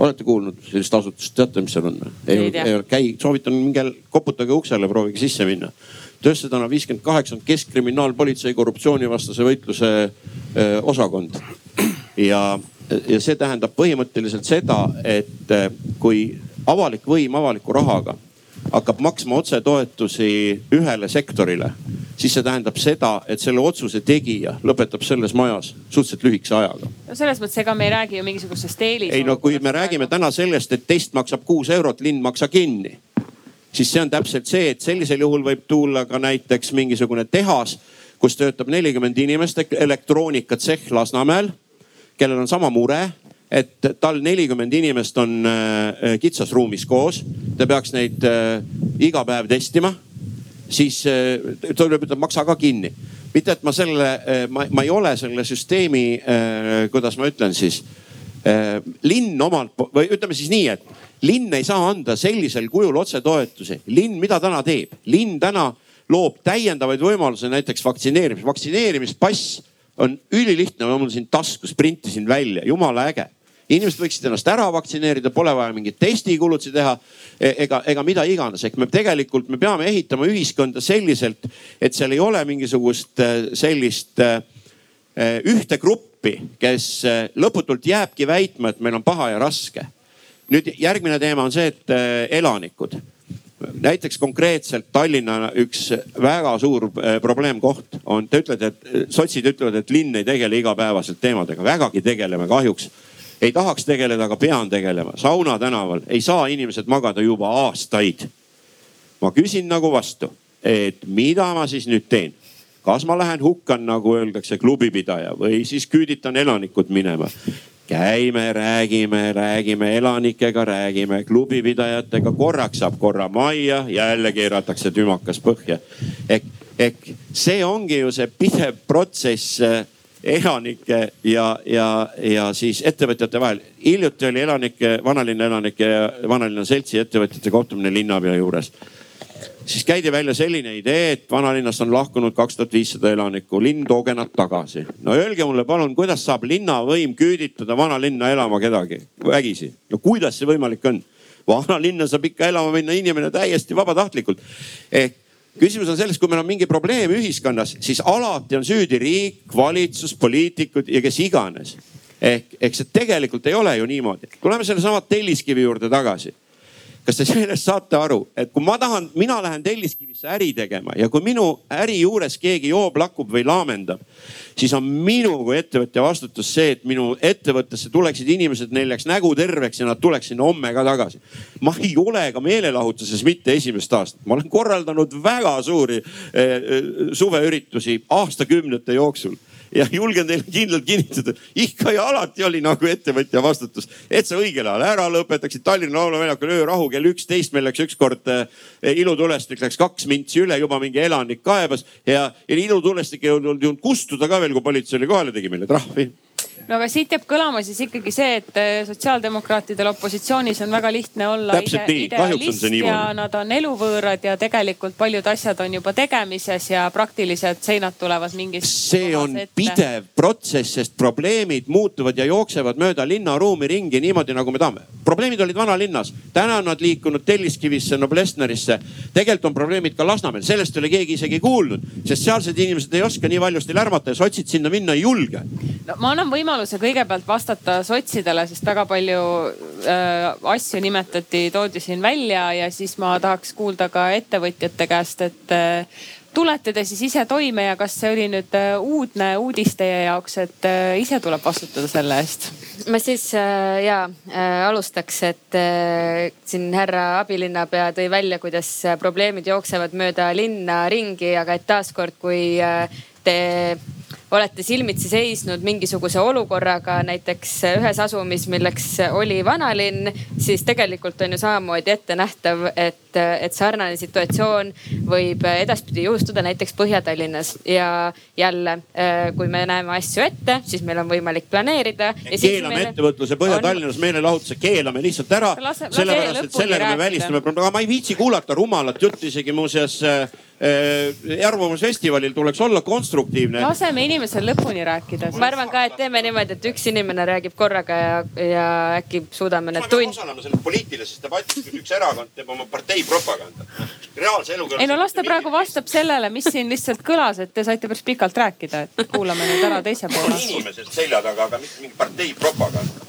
olete kuulnud sellist asutust, teate, mis seal on? ei, ei ole, käi, soovitan minge koputage uksele, proovige sisse minna. Tööstuse tänav viiskümmend kaheksa on Keskkriminaalpolitsei korruptsioonivastase võitluse öö, äh, osakond ja, ja see tähendab põhimõtteliselt seda, et eh, kui avalik võim avaliku rahaga hakkab maksma otsetoetusi ühele sektorile, siis see tähendab seda, et selle otsuse tegija lõpetab selles majas suhteliselt lühikese ajaga. no selles mõttes, ega me ei räägi ju mingisugusest eelis. ei no kui me räägime täna sellest, et test maksab kuus eurot, linn maksa kinni, siis see on täpselt see, et sellisel juhul võib tulla ka näiteks mingisugune tehas kus töötab nelikümmend inimest, elektroonikatsehh Lasnamäel, kellel on sama mure et tal nelikümmend inimest on äh, kitsas ruumis koos, ta peaks neid äh, iga päev testima, siis äh, tuleb, ütleb maksa ka kinni. mitte, et ma selle, ma, ma ei ole selle süsteemi, kuidas ma ütlen siis, linn omalt või ütleme siis nii, et linn ei saa anda sellisel kujul otsetoetusi. linn, mida täna teeb? linn täna loob täiendavaid võimalusi, näiteks vaktsineerimis, vaktsineerimispass on ülilihtne, mul siin taskus, printisin välja, jumala äge inimesed võiksid ennast ära vaktsineerida, pole vaja mingeid testikulutusi teha e, ega, ega mida iganes. ehk me tegelikult, me peame ehitama ühiskonda selliselt, et seal ei ole mingisugust e, sellist e, ühte gruppi, kes lõputult jääbki väitma, et meil on paha ja raske. nüüd järgmine teema on see, et elanikud näiteks konkreetselt Tallinna üks väga suur probleemkoht on, te ütlete, et sotsid ütlevad, et linn ei tegele igapäevaselt teemadega, vägagi tegeleme kahjuks ei tahaks tegeleda, aga pean tegelema. Sauna tänaval ei saa inimesed magada juba aastaid. ma küsin nagu vastu, et mida ma siis nüüd teen? kas ma lähen hukkan, nagu öeldakse, klubipidaja või siis küüditan elanikud minema? käime, räägime, räägime elanikega, räägime klubipidajatega, korraks saab korra majja, jälle keeratakse tümakas põhja. ehk, ehk see ongi ju see pidev protsess elanike ja, ja, ja siis ettevõtjate vahel. hiljuti oli elanike, vanalinna elanike ja vanalinna seltsi ettevõtjate kohtumine linnapea juures. siis käidi välja selline idee, et vanalinnast on lahkunud kaks tuhat viissada elanikku, linn tooge nad tagasi. no öelge mulle palun, kuidas saab linnavõim küüditada vanalinna elama kedagi vägisi? no kuidas see võimalik on? vanalinna saab ikka elama minna inimene täiesti vabatahtlikult. ehk küsimus on selles, kui meil on mingi probleem ühiskonnas, siis alati on süüdi riik, valitsus, poliitikud ja kes iganes. ehk, ehk see tegelikult ei ole ju niimoodi. tuleme sellesama Telliskivi juurde tagasi kas te sellest saate aru, et kui ma tahan, mina lähen Telliskivisse äri tegema ja kui minu äri juures keegi joob, lakub või laamendab, siis on minu kui ettevõtja vastutus see, et minu ettevõttesse tuleksid inimesed, neil jääks nägu terveks ja nad tuleks sinna homme ka tagasi. ma ei ole ka meelelahutuses mitte esimest aastat, ma olen korraldanud väga suuri eh, eh suveüritusi aastakümnete jooksul ja julgen teile kindlalt kinnitada, ikka ja alati oli nagu ettevõtja vastutus, et sa õigel ajal ära lõpetaksid. Tallinna Lauluväljakul öörahu kell üksteist meil läks ükskord eh, ilutulestik läks kaks mintsi üle, juba mingi elanik kaebas ja, ja ilutulestik ei olnud kustuda ka veel, kui politsei oli kohal ja tegi meile trahvi no aga siit jääb kõlama siis ikkagi see, et eh, sotsiaaldemokraatidel opositsioonis on väga lihtne olla ide idealist ja nad on eluvõõrad ja tegelikult paljud asjad on juba tegemises ja praktilised seinad tulevad mingis. see on ette. pidev protsess, sest probleemid muutuvad ja jooksevad mööda linnaruumi ringi niimoodi, nagu me tahame. probleemid olid vanalinnas, täna on nad liikunud Telliskivisse, Noblessnerisse. tegelikult on probleemid ka Lasnamäel, sellest ei ole keegi isegi kuulnud, sest sealsed inimesed ei oska nii valjusti lärmata ja sotsid sinna minna ei julge. no ma annan võimaluse võimaluse kõigepealt vastata sotsidele, sest väga palju äh, asju nimetati, toodi siin välja ja siis ma tahaks kuulda ka ettevõtjate käest, et äh, tulete te siis ise toime ja kas see oli nüüd äh, uudne uudis teie jaoks, et äh, ise tuleb vastutada selle eest? ma siis äh, ja äh, alustaks, et äh, siin härra abilinnapea tõi välja, kuidas probleemid jooksevad mööda linna ringi, aga et taaskord, kui äh, te olete silmitsi seisnud mingisuguse olukorraga näiteks ühes asumis, milleks oli vanalinn, siis tegelikult on ju samamoodi ettenähtav, et, et sarnane situatsioon võib edaspidi juhtuda näiteks Põhja-Tallinnas. Ja jälle, kui me näeme asju ette, siis meil on võimalik planeerida. keelame meile... ettevõtluse Põhja-Tallinnas on... meelelahutuse, keelame lihtsalt ära, sellepärast et sellega me välistame, aga ma ei viitsi kuulata rumalat juttu isegi muuseas äh, arvamusfestivalil tuleks olla konstruktiivne. laseme inimesel lõpuni rääkida. ma arvan ka, et teeme niimoodi, et üks inimene räägib korraga ja, ja äkki suudame need tund. osalema selles poliitilises debatis, kus üks erakond teeb oma partei propaganda. reaalse eluga. ei no las ta praegu vastab sellele, mis siin lihtsalt kõlas, et te saite päris pikalt rääkida, et kuulame nüüd ära teise poole. inimesed selja taga, aga mitte mingi partei propaganda.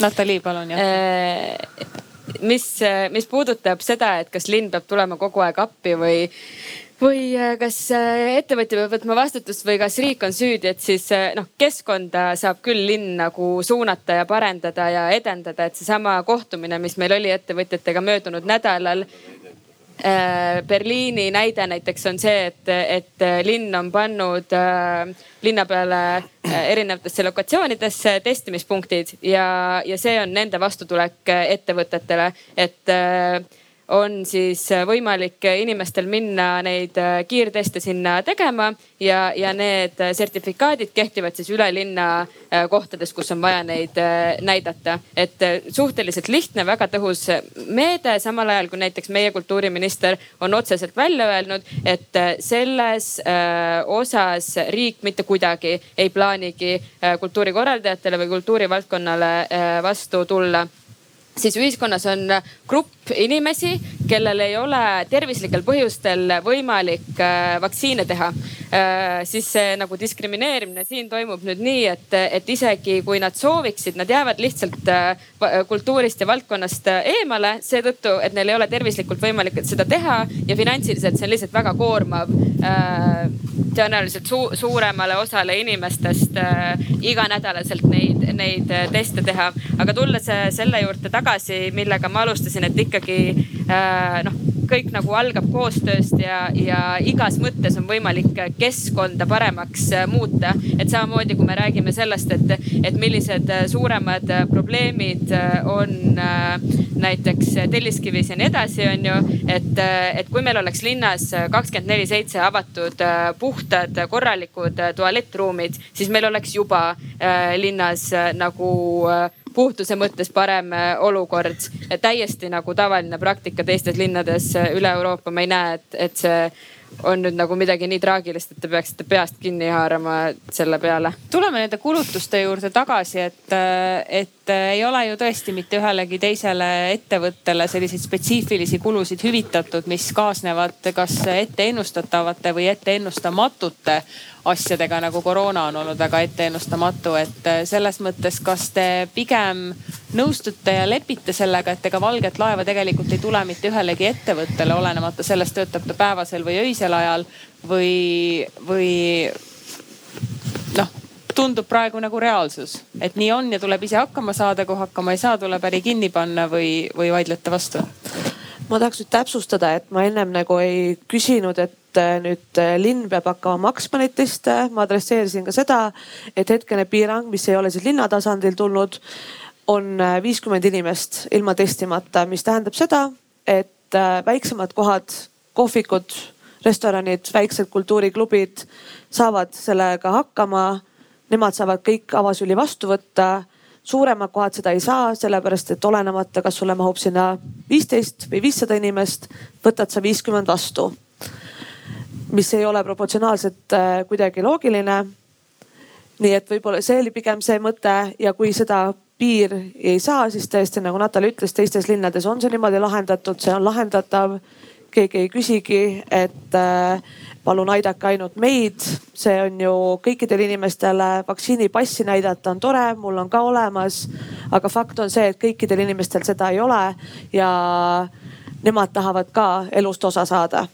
Natalii, palun jah äh, mis, mis puudutab seda, et kas linn peab tulema kogu aeg appi või, või äh, kas äh, ettevõtja peab võtma vastutust või kas riik on süüdi, et siis äh, noh, keskkonda saab küll linn nagu suunata ja parendada ja edendada, et seesama kohtumine, mis meil oli ettevõtjatega möödunud nädalal Berliini näide näiteks on see, et, et linn on pannud linna peale erinevatesse lokatsioonidesse testimispunktid ja, ja see on nende vastutulek ettevõtetele, et on siis võimalik inimestel minna neid äh, kiirteste sinna tegema ja, ja need sertifikaadid kehtivad siis üle linna äh, kohtades, kus on vaja neid äh, näidata. et suhteliselt lihtne, väga tõhus meede, samal ajal kui näiteks meie kultuuriminister on otseselt välja öelnud, et selles osas riik mitte kuidagi ei plaanigi kultuurikorraldajatele või kultuurivaldkonnale vastu tulla siis ühiskonnas on grupp inimesi, kellel ei ole tervislikel põhjustel võimalik äh, vaktsiine teha. Äh, siis see nagu diskrimineerimine siin toimub nüüd nii, et, et isegi kui nad sooviksid, nad jäävad lihtsalt äh, kultuurist ja valdkonnast eemale seetõttu, et neil ei ole tervislikult võimalik seda teha ja finantsiliselt see on lihtsalt väga koormav tõenäoliselt su suuremale osale inimestest iganädalaselt neid, neid teste teha. aga tulles selle juurde tagasi, millega ma alustasin, et ikkagi noh kõik nagu algab koostööst ja, ja igas mõttes on võimalik keskkonda paremaks äh, muuta. et samamoodi, kui me räägime sellest, et, et millised äh, suuremad äh, probleemid on näiteks Telliskivis ja nii edasi, on ju. et, et kui meil oleks linnas kakskümmend neli seitse avatud puhtad, korralikud tualettruumid, siis meil oleks juba linnas nagu puhtuse mõttes parem äh, olukord. täiesti nagu tavaline praktika teistes linnades äh, üle Euroopa, ma ei näe, et, et see on nüüd nagu midagi nii traagilist, et te peaksite peast kinni haarama selle peale. tuleme nende kulutuste juurde tagasi, et, et ei ole ju tõesti mitte ühelegi teisele ettevõttele selliseid spetsiifilisi kulusid hüvitatud, mis kaasnevad kas etteennustatavate või etteennustamatute asjadega nagu koroona on olnud väga etteennustamatu, et äh, selles mõttes, kas te pigem nõustute ja lepite sellega, et ega valget laeva tegelikult ei tule mitte ühelegi ettevõttele, olenemata sellest, töötab ta päevasel või öisel ajal või, või noh tundub praegu nagu reaalsus, et nii on ja tuleb ise hakkama saada, kui hakkama ei saa, tuleb äri kinni panna või, või vaidlete vastu? ma tahaks nüüd täpsustada, et ma ennem nagu ei küsinud, et Äh, nüüd äh, linn peab hakkama maksma neid teste. ma adresseerisin ka seda, et hetkene piirang, mis ei ole siis linna tasandil tulnud, on äh, viiskümmend inimest ilma testimata, mis tähendab seda, et väiksemad kohad, kohvikud, restoranid, väiksed kultuuriklubid saavad sellega hakkama. Nemad saavad kõik avasüli vastu võtta suuremad kohad seda ei saa, sellepärast et olenemata, kas sulle mahub sinna viisteist või viissada inimest, võtad sa viiskümmend vastu mis ei ole proportsionaalselt äh, kuidagi loogiline. nii et võib-olla see oli pigem see mõte ja kui seda piir ei saa, siis tõesti nagu Natal ütles, teistes linnades on see niimoodi lahendatud, see on lahendatav. keegi ei küsigi, et äh, palun aidake ainult meid, see on ju kõikidele inimestele vaktsiinipassi näidata on tore, mul on ka olemas. aga fakt on see, et kõikidel inimestel seda ei ole ja nemad tahavad ka elust osa saada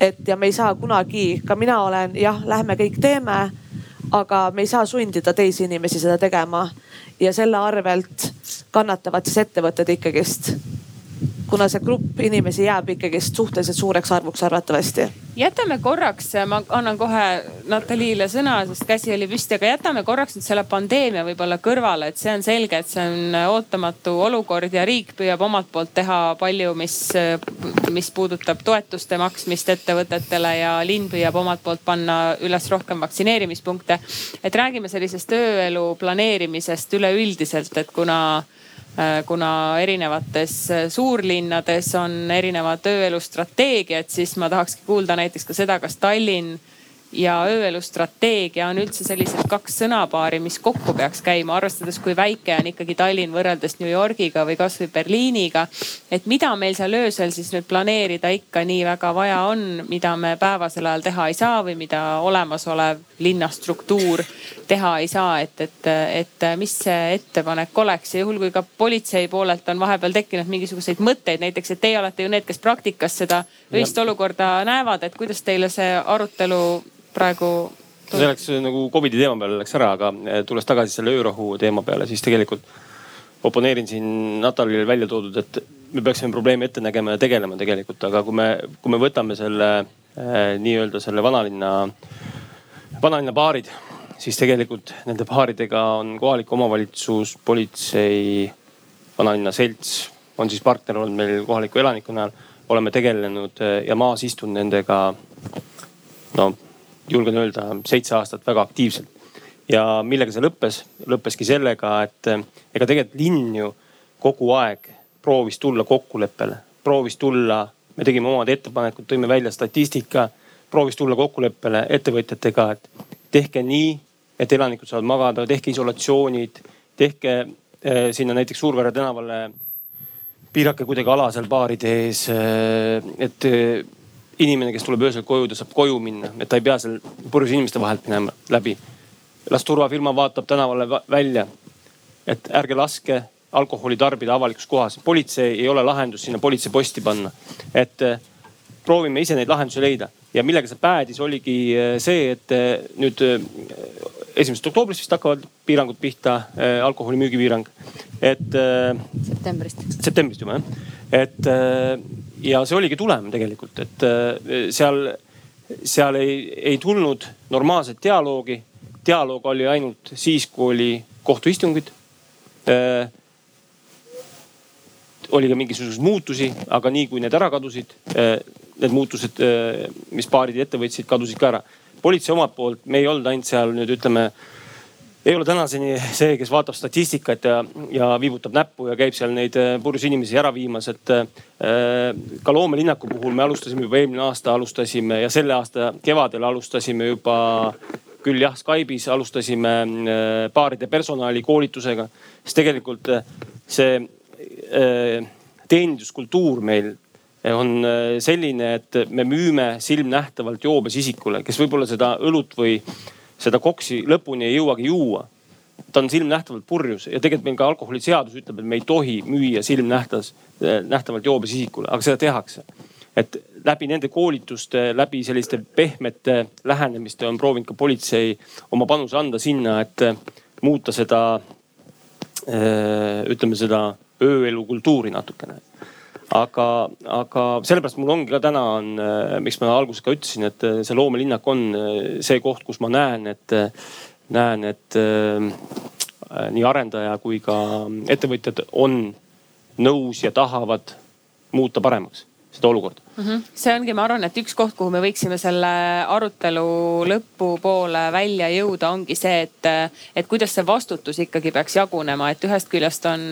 et ja me ei saa kunagi, ka mina olen jah, lähme kõik teeme, aga me ei saa sundida teisi inimesi seda tegema. ja selle arvelt kannatavad siis ettevõtted ikkagist kuna see grupp inimesi jääb ikkagist suhteliselt suureks arvuks arvatavasti. jätame korraks, ma annan kohe Natalile sõna, sest käsi oli püsti, aga jätame korraks nüüd selle pandeemia võib-olla kõrvale, et see on selge, et see on ootamatu olukord ja riik püüab omalt poolt teha palju, mis, mis puudutab toetuste maksmist ettevõtetele ja linn püüab omalt poolt panna üles rohkem vaktsineerimispunkte. et räägime sellisest ööelu planeerimisest üleüldiselt, et kuna kuna erinevates äh, suurlinnades on erinevad ööelu strateegiad, siis ma tahakski kuulda näiteks ka seda, kas Tallinn ja ööelustrateegia on üldse sellised kaks sõnapaari, mis kokku peaks käima, arvestades, kui väike on ikkagi Tallinn võrreldes New Yorgiga või kasvõi Berliiniga. et mida meil seal öösel siis nüüd planeerida ikka nii väga vaja on, mida me päevasel ajal teha ei saa või mida olemasolev linnastruktuur teha ei saa, et, et, et mis see ettepanek oleks ja juhul, kui ka politsei poolelt on vahepeal tekkinud mingisuguseid mõtteid, näiteks, et teie olete ju need, kes praktikas seda öist olukorda näevad, et kuidas teile see arutelu praegu see läks nagu Covidi teema peale läks ära, aga eh, tulles tagasi selle öörahu teema peale, siis tegelikult oponeerin siin Natalile välja toodud, et me peaksime probleemi ette nägema ja tegelema tegelikult, aga kui me, kui me võtame selle äh, nii-öelda selle vanalinna, vanalinna baarid, siis tegelikult nende baaridega on kohalik omavalitsus, politsei, vanalinna selts on siis partner olnud meil kohaliku elanikkonna ajal. oleme tegelenud äh, ja maas istunud nendega no julgen öelda seitse aastat väga aktiivselt. ja millega see lõppes? lõppeski sellega, et äh, ega tegelikult linn ju kogu aeg proovis tulla kokkuleppele, proovis tulla, me tegime omad ettepanekud, tõime välja statistika, proovis tulla kokkuleppele ettevõtjatega, et tehke nii, et elanikud saavad magada, tehke isolatsioonid, tehke eh, sinna näiteks Suurvere tänavale, piirake kuidagi ala seal baaride ees eh,. et eh, inimene, kes tuleb öösel koju, ta saab koju minna, et ta ei pea seal purjus inimeste vahelt minema läbi. las turvafirma vaatab tänavale välja. et ärge laske alkoholi tarbida avalikus kohas. politsei ei ole lahendus sinna politseiposti panna. et eh, proovime ise neid lahendusi leida ja millega see päädis, oligi eh, see, et eh, nüüd esimesest oktoobrist vist hakkavad piirangud pihta, alkoholi müügipiirang. et. septembrist. septembrist juba jah, et ja see oligi tulem tegelikult, et seal, seal ei, ei tulnud normaalset dialoogi. dialoog oli ainult siis, kui oli kohtuistungid oli ka mingisuguseid muutusi, aga nii kui need ära kadusid, eh, need muutused, mis baarid ja ette võtsid, kadusid ka ära. politsei omalt poolt, me ei olnud ainult seal nüüd ütleme, ei ole tänaseni see, kes vaatab statistikat ja, ja viibutab näppu ja käib seal neid eh, purjus inimesi ära viimas, et ka loomelinnaku puhul me alustasime juba eelmine aasta alustasime ja selle aasta kevadel alustasime juba küll jah, Skype'is alustasime baaride personali koolitusega, sest tegelikult see Äh, teeninduskultuur meil on äh, selline, et me müüme silmnähtavalt joobes isikule, kes võib-olla seda õlut või seda koksi lõpuni ei jõuagi juua. ta on silmnähtavalt purjus ja tegelikult meil ka alkoholiseadus ütleb, et me ei tohi müüa silmnähtavas, äh, nähtavalt joobes isikule, aga seda tehakse. et läbi nende koolituste, läbi selliste pehmete lähenemiste on proovinud ka politsei oma panuse anda sinna, et muuta seda, ütleme seda ööelu kultuuri natukene. Aga, aga sellepärast mul ongi ka täna on, äh, miks ma alguses ka ütlesin, et äh, see loomelinnak on äh, see koht, kus ma näen, et, näen, et nii arendaja kui ka ettevõtjad on nõus ja tahavad muuta paremaks seda olukorda mm. -hmm. see ongi, ma arvan, et üks koht, kuhu me võiksime selle arutelu lõpupoole välja jõuda, ongi see, et, et kuidas see vastutus ikkagi peaks jagunema, et ühest küljest on,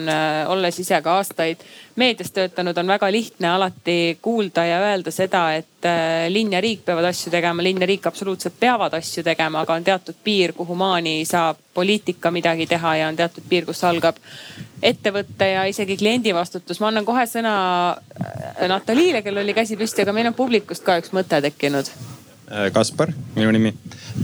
olles ise ka aastaid meedias töötanud, on väga lihtne alati kuulda ja öelda seda, et linn ja riik peavad asju tegema, linn ja riik absoluutselt peavad asju tegema, aga on teatud piir, kuhu maani saab poliitika midagi teha ja on teatud piir, kus algab ettevõtte ja isegi kliendi vastutus. ma annan kohe sõna äh, Nataliile, kellel oli käsi püsti, aga meil on publikust ka üks mõte tekkinud Äh, Kaspar, minu nimi.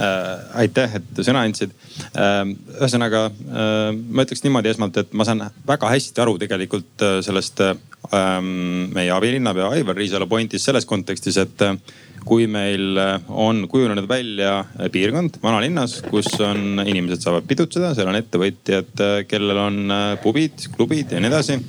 Äh, aitäh, et sõna andsid. Äh, ühesõnaga ma ütleks niimoodi esmalt, et ma saan väga hästi aru tegelikult sellest ähm, meie abilinnapea Aivar Riisalu pointist selles kontekstis, et kui meil on kujunenud välja piirkond vanalinnas, kus on, inimesed saavad pidutseda, seal on ettevõtjad, kellel on pubid, klubid ja nii edasi.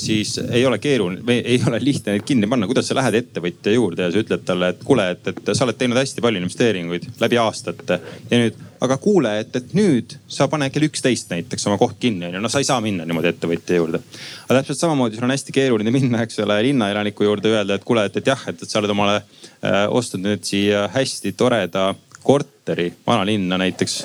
siis ei ole keeruline või ei ole lihtne neid kinni panna. kuidas sa lähed ettevõtja juurde ja sa ütled talle, et kuule, et, et sa oled teinud hästi palju investeeringuid läbi aastate ja nüüd, aga kuule, et, et nüüd sa pane kell üksteist näiteks oma koht kinni onju. no sa ei saa minna niimoodi ettevõtja juurde. aga täpselt samamoodi sul on hästi keeruline minna, eks ole, linnaelaniku juurde öelda, et kuule, et, et jah, et, sa oled omale äh, ostnud nüüd siia hästi toreda korteri vanalinna näiteks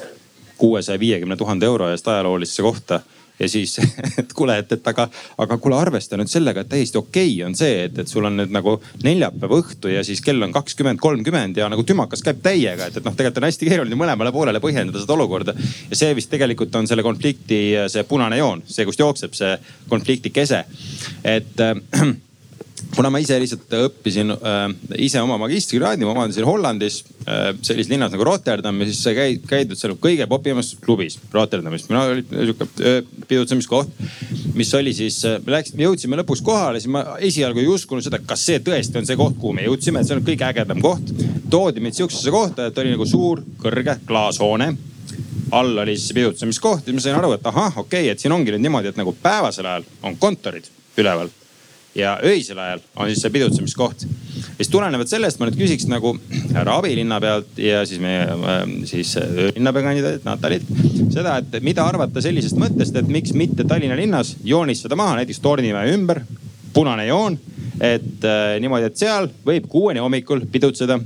kuuesaja viiekümne tuhande euro eest ajaloolisse kohta ja siis, et kuule, et, et aga, aga kuule, arvesta nüüd sellega, et täiesti okei okay on see, et, et sul on nüüd nagu neljapäeva õhtu ja siis kell on kakskümmend, kolmkümmend ja nagu tümakas käib täiega, et, et noh, tegelikult on hästi keeruline mõlemale poolele põhjendada seda olukorda. ja see vist tegelikult on selle konflikti see punane joon, see, kust jookseb see konflikti kese. et äh, kuna ma ise lihtsalt õppisin äh, ise oma magistrikraadi, ma omandasin Hollandis äh, sellises linnas nagu Rotterdam ja siis sai käid, käidud seal kõige popimas klubis Rotterdamis. mina oli sihuke äh, pidutsemiskoht, mis oli siis äh,, me läksime, jõudsime lõpuks kohale, siis ma esialgu ei uskunud seda, kas see tõesti on see koht, kuhu me jõudsime, et see on kõige ägedam koht. toodi meid sihukesesse kohta, et oli nagu suur, kõrge klaashoone all oli siis pidutsemiskoht ja ma sain aru, et ahah, okei okay,, et siin ongi nüüd niimoodi, et nagu päevasel ajal on kontorid üleval ja öisel ajal on siis see pidutsemiskoht. siis tulenevalt sellest ma nüüd küsiks nagu härra abilinnapealt ja siis meie äh, siis öölinnapea kandidaadilt Natalit seda, et mida arvata sellisest mõttest, et miks mitte Tallinna linnas joonistada maha näiteks Tornimäe ümber punane joon, et äh, niimoodi, et seal võib kuueni hommikul pidutseda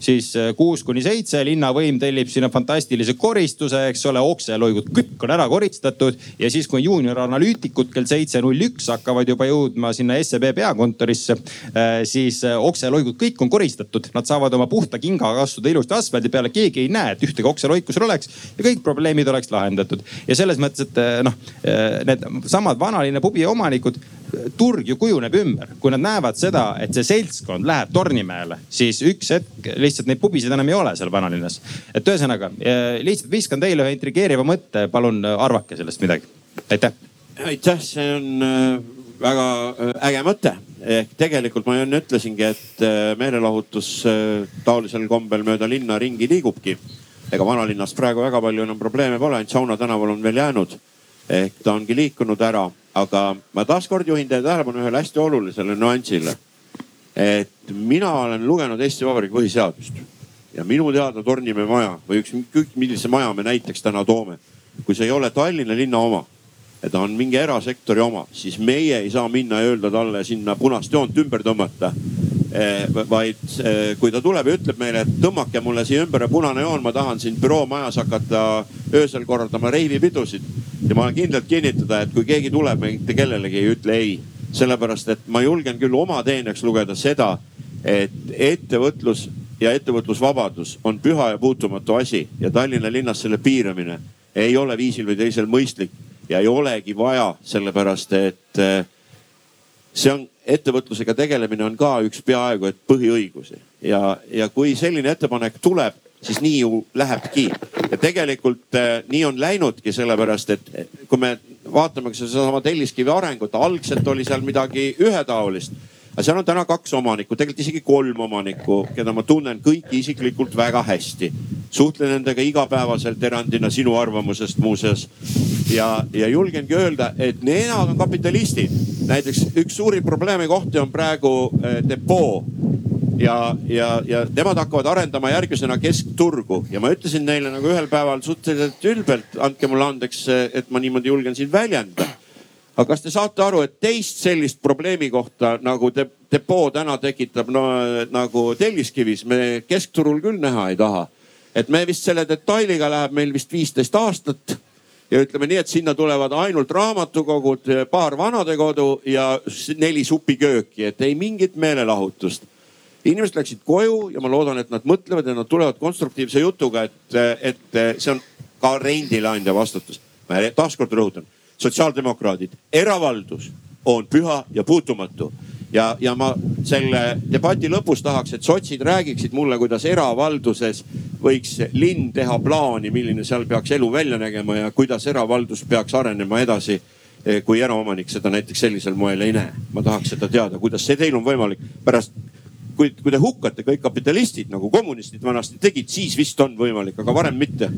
siis äh, kuus kuni seitse linnavõim tellib sinna fantastilise koristuse, eks ole, okseloigud kõik on ära koristatud ja siis, kui juunioranalüütikud kell seitse null üks hakkavad juba jõudma sinna SEB peakontorisse, äh, siis äh, okseloigud kõik on koristatud, nad saavad oma puhta kingaga astuda ilusti asfaldi peale, keegi ei näe, et ühtegi okseloiku seal oleks ja kõik probleemid oleks lahendatud. ja selles mõttes, et noh, need samad vanalinna pubi omanikud turg ju kujuneb ümber, kui nad näevad seda, et see seltskond läheb Tornimäele, siis üks hetk lihtsalt neid pubisid enam ei ole seal vanalinnas. et ühesõnaga lihtsalt viskan teile ühe intrigeeriva mõtte, palun arvake sellest midagi. aitäh. aitäh, see on äh, väga äge mõte. ehk tegelikult ma enne ütlesingi, et meelelahutus taolisel kombel mööda linna ringi liigubki. ega vanalinnas praegu väga palju enam probleeme pole, ainult Sauna tänaval on veel jäänud. ehk ta ongi liikunud ära aga ma taaskord juhin teie tähelepanu ühele hästi olulisele nüansile. Et mina olen lugenud Eesti Vabariigi põhiseadust ja minu teada Tornimäe maja või ükskõik millise maja me näiteks täna toome, kui see ei ole Tallinna linna oma ja ta on mingi erasektori oma, siis meie ei saa minna ja öelda talle sinna punast joont ümber tõmmata Eh, vaid eh, kui ta tuleb ja ütleb meile, et tõmmake mulle siia ümber punane joon, ma tahan siin büroomajas hakata öösel korraldama reivipidusid. ja ma olen kindlalt kinnitada, et kui keegi tuleb, me mitte kellelegi ei ütle ei. Sellepärast, et ma julgen küll oma teeneks lugeda seda, et ettevõtlus ja ettevõtlusvabadus on püha ja puutumatu asi ja Tallinna linnas selle piiramine ei ole viisil või teisel mõistlik ja ei olegi vaja, sellepärast et eh, see on ettevõtlusega tegelemine on ka üks peaaegu et põhiõigusi. Ja, ja kui selline ettepanek tuleb, siis nii ju lähebki. ja tegelikult eh, nii on läinudki, sellepärast et kui me vaatame sedasama Telliskivi arengut, algselt oli seal midagi ühetaolist aga seal on täna kaks omanikku, tegelikult isegi kolm omanikku, keda ma tunnen kõiki isiklikult väga hästi. suhtlen nendega igapäevaselt erandina sinu arvamusest muuseas. ja, ja julgengi öelda, et nemad on kapitalistid. näiteks üks suuri probleemikohti on praegu eh, depoo ja, ja, ja nemad hakkavad arendama järgmisena keskturgu ja ma ütlesin neile nagu ühel päeval suhteliselt ülbelt, andke mulle andeks, et ma niimoodi julgen siin väljendada aga kas te saate aru, et teist sellist probleemi kohta nagu de depoo täna tekitab no nagu Telliskivis me keskturul küll näha ei taha. et me vist selle detailiga läheb meil vist viisteist aastat ja ütleme nii, et sinna tulevad ainult raamatukogud, paar vanadekodu ja neli supikööki, et ei mingit meelelahutust. Inimesed läksid koju ja ma loodan, et nad mõtlevad ja nad tulevad konstruktiivse jutuga, et, et see on ka rendileandja vastutus. ma taaskord rõhutan sotsiaaldemokraadid, eravaldus on püha ja puutumatu. ja, ja ma selle debati lõpus tahaks, et sotsid räägiksid mulle, kuidas eravalduses võiks linn teha plaani, milline seal peaks elu välja nägema ja kuidas eravaldus peaks arenema edasi eh, kui eraomanik seda näiteks sellisel moel ei näe. ma tahaks seda teada, kuidas see teil on võimalik pärast kui, kui te hukkate kõik kapitalistid nagu kommunistid vanasti tegid, siis vist on võimalik, aga varem mitte.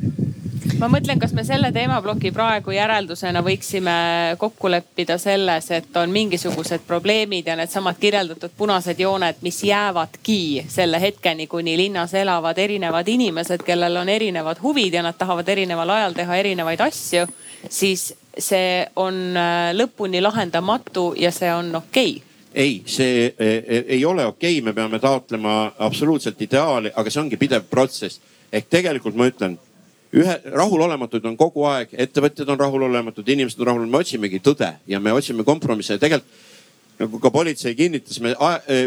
Ma mõtlen, kas me selle teemaploki praegu järeldusena võiksime kokku leppida selles, et on mingisugused probleemid ja needsamad kirjeldatud punased jooned, mis jäävadki selle hetkeni, kuni linnas elavad erinevad inimesed, kellel on erinevad huvid ja nad tahavad erineval ajal teha erinevaid asju, siis see on äh, lõpuni lahendamatu ja see on okei. okay ei, see e, e, ei ole okei okay., me peame taotlema absoluutselt ideaali, aga see ongi pidev protsess. ehk tegelikult ma ütlen ühe, rahulolematuid on kogu aeg, ettevõtjad on rahulolematud, inimesed on rahul, me otsimegi tõde ja me otsime kompromisse ja tegelikult nagu ka politsei kinnitas, me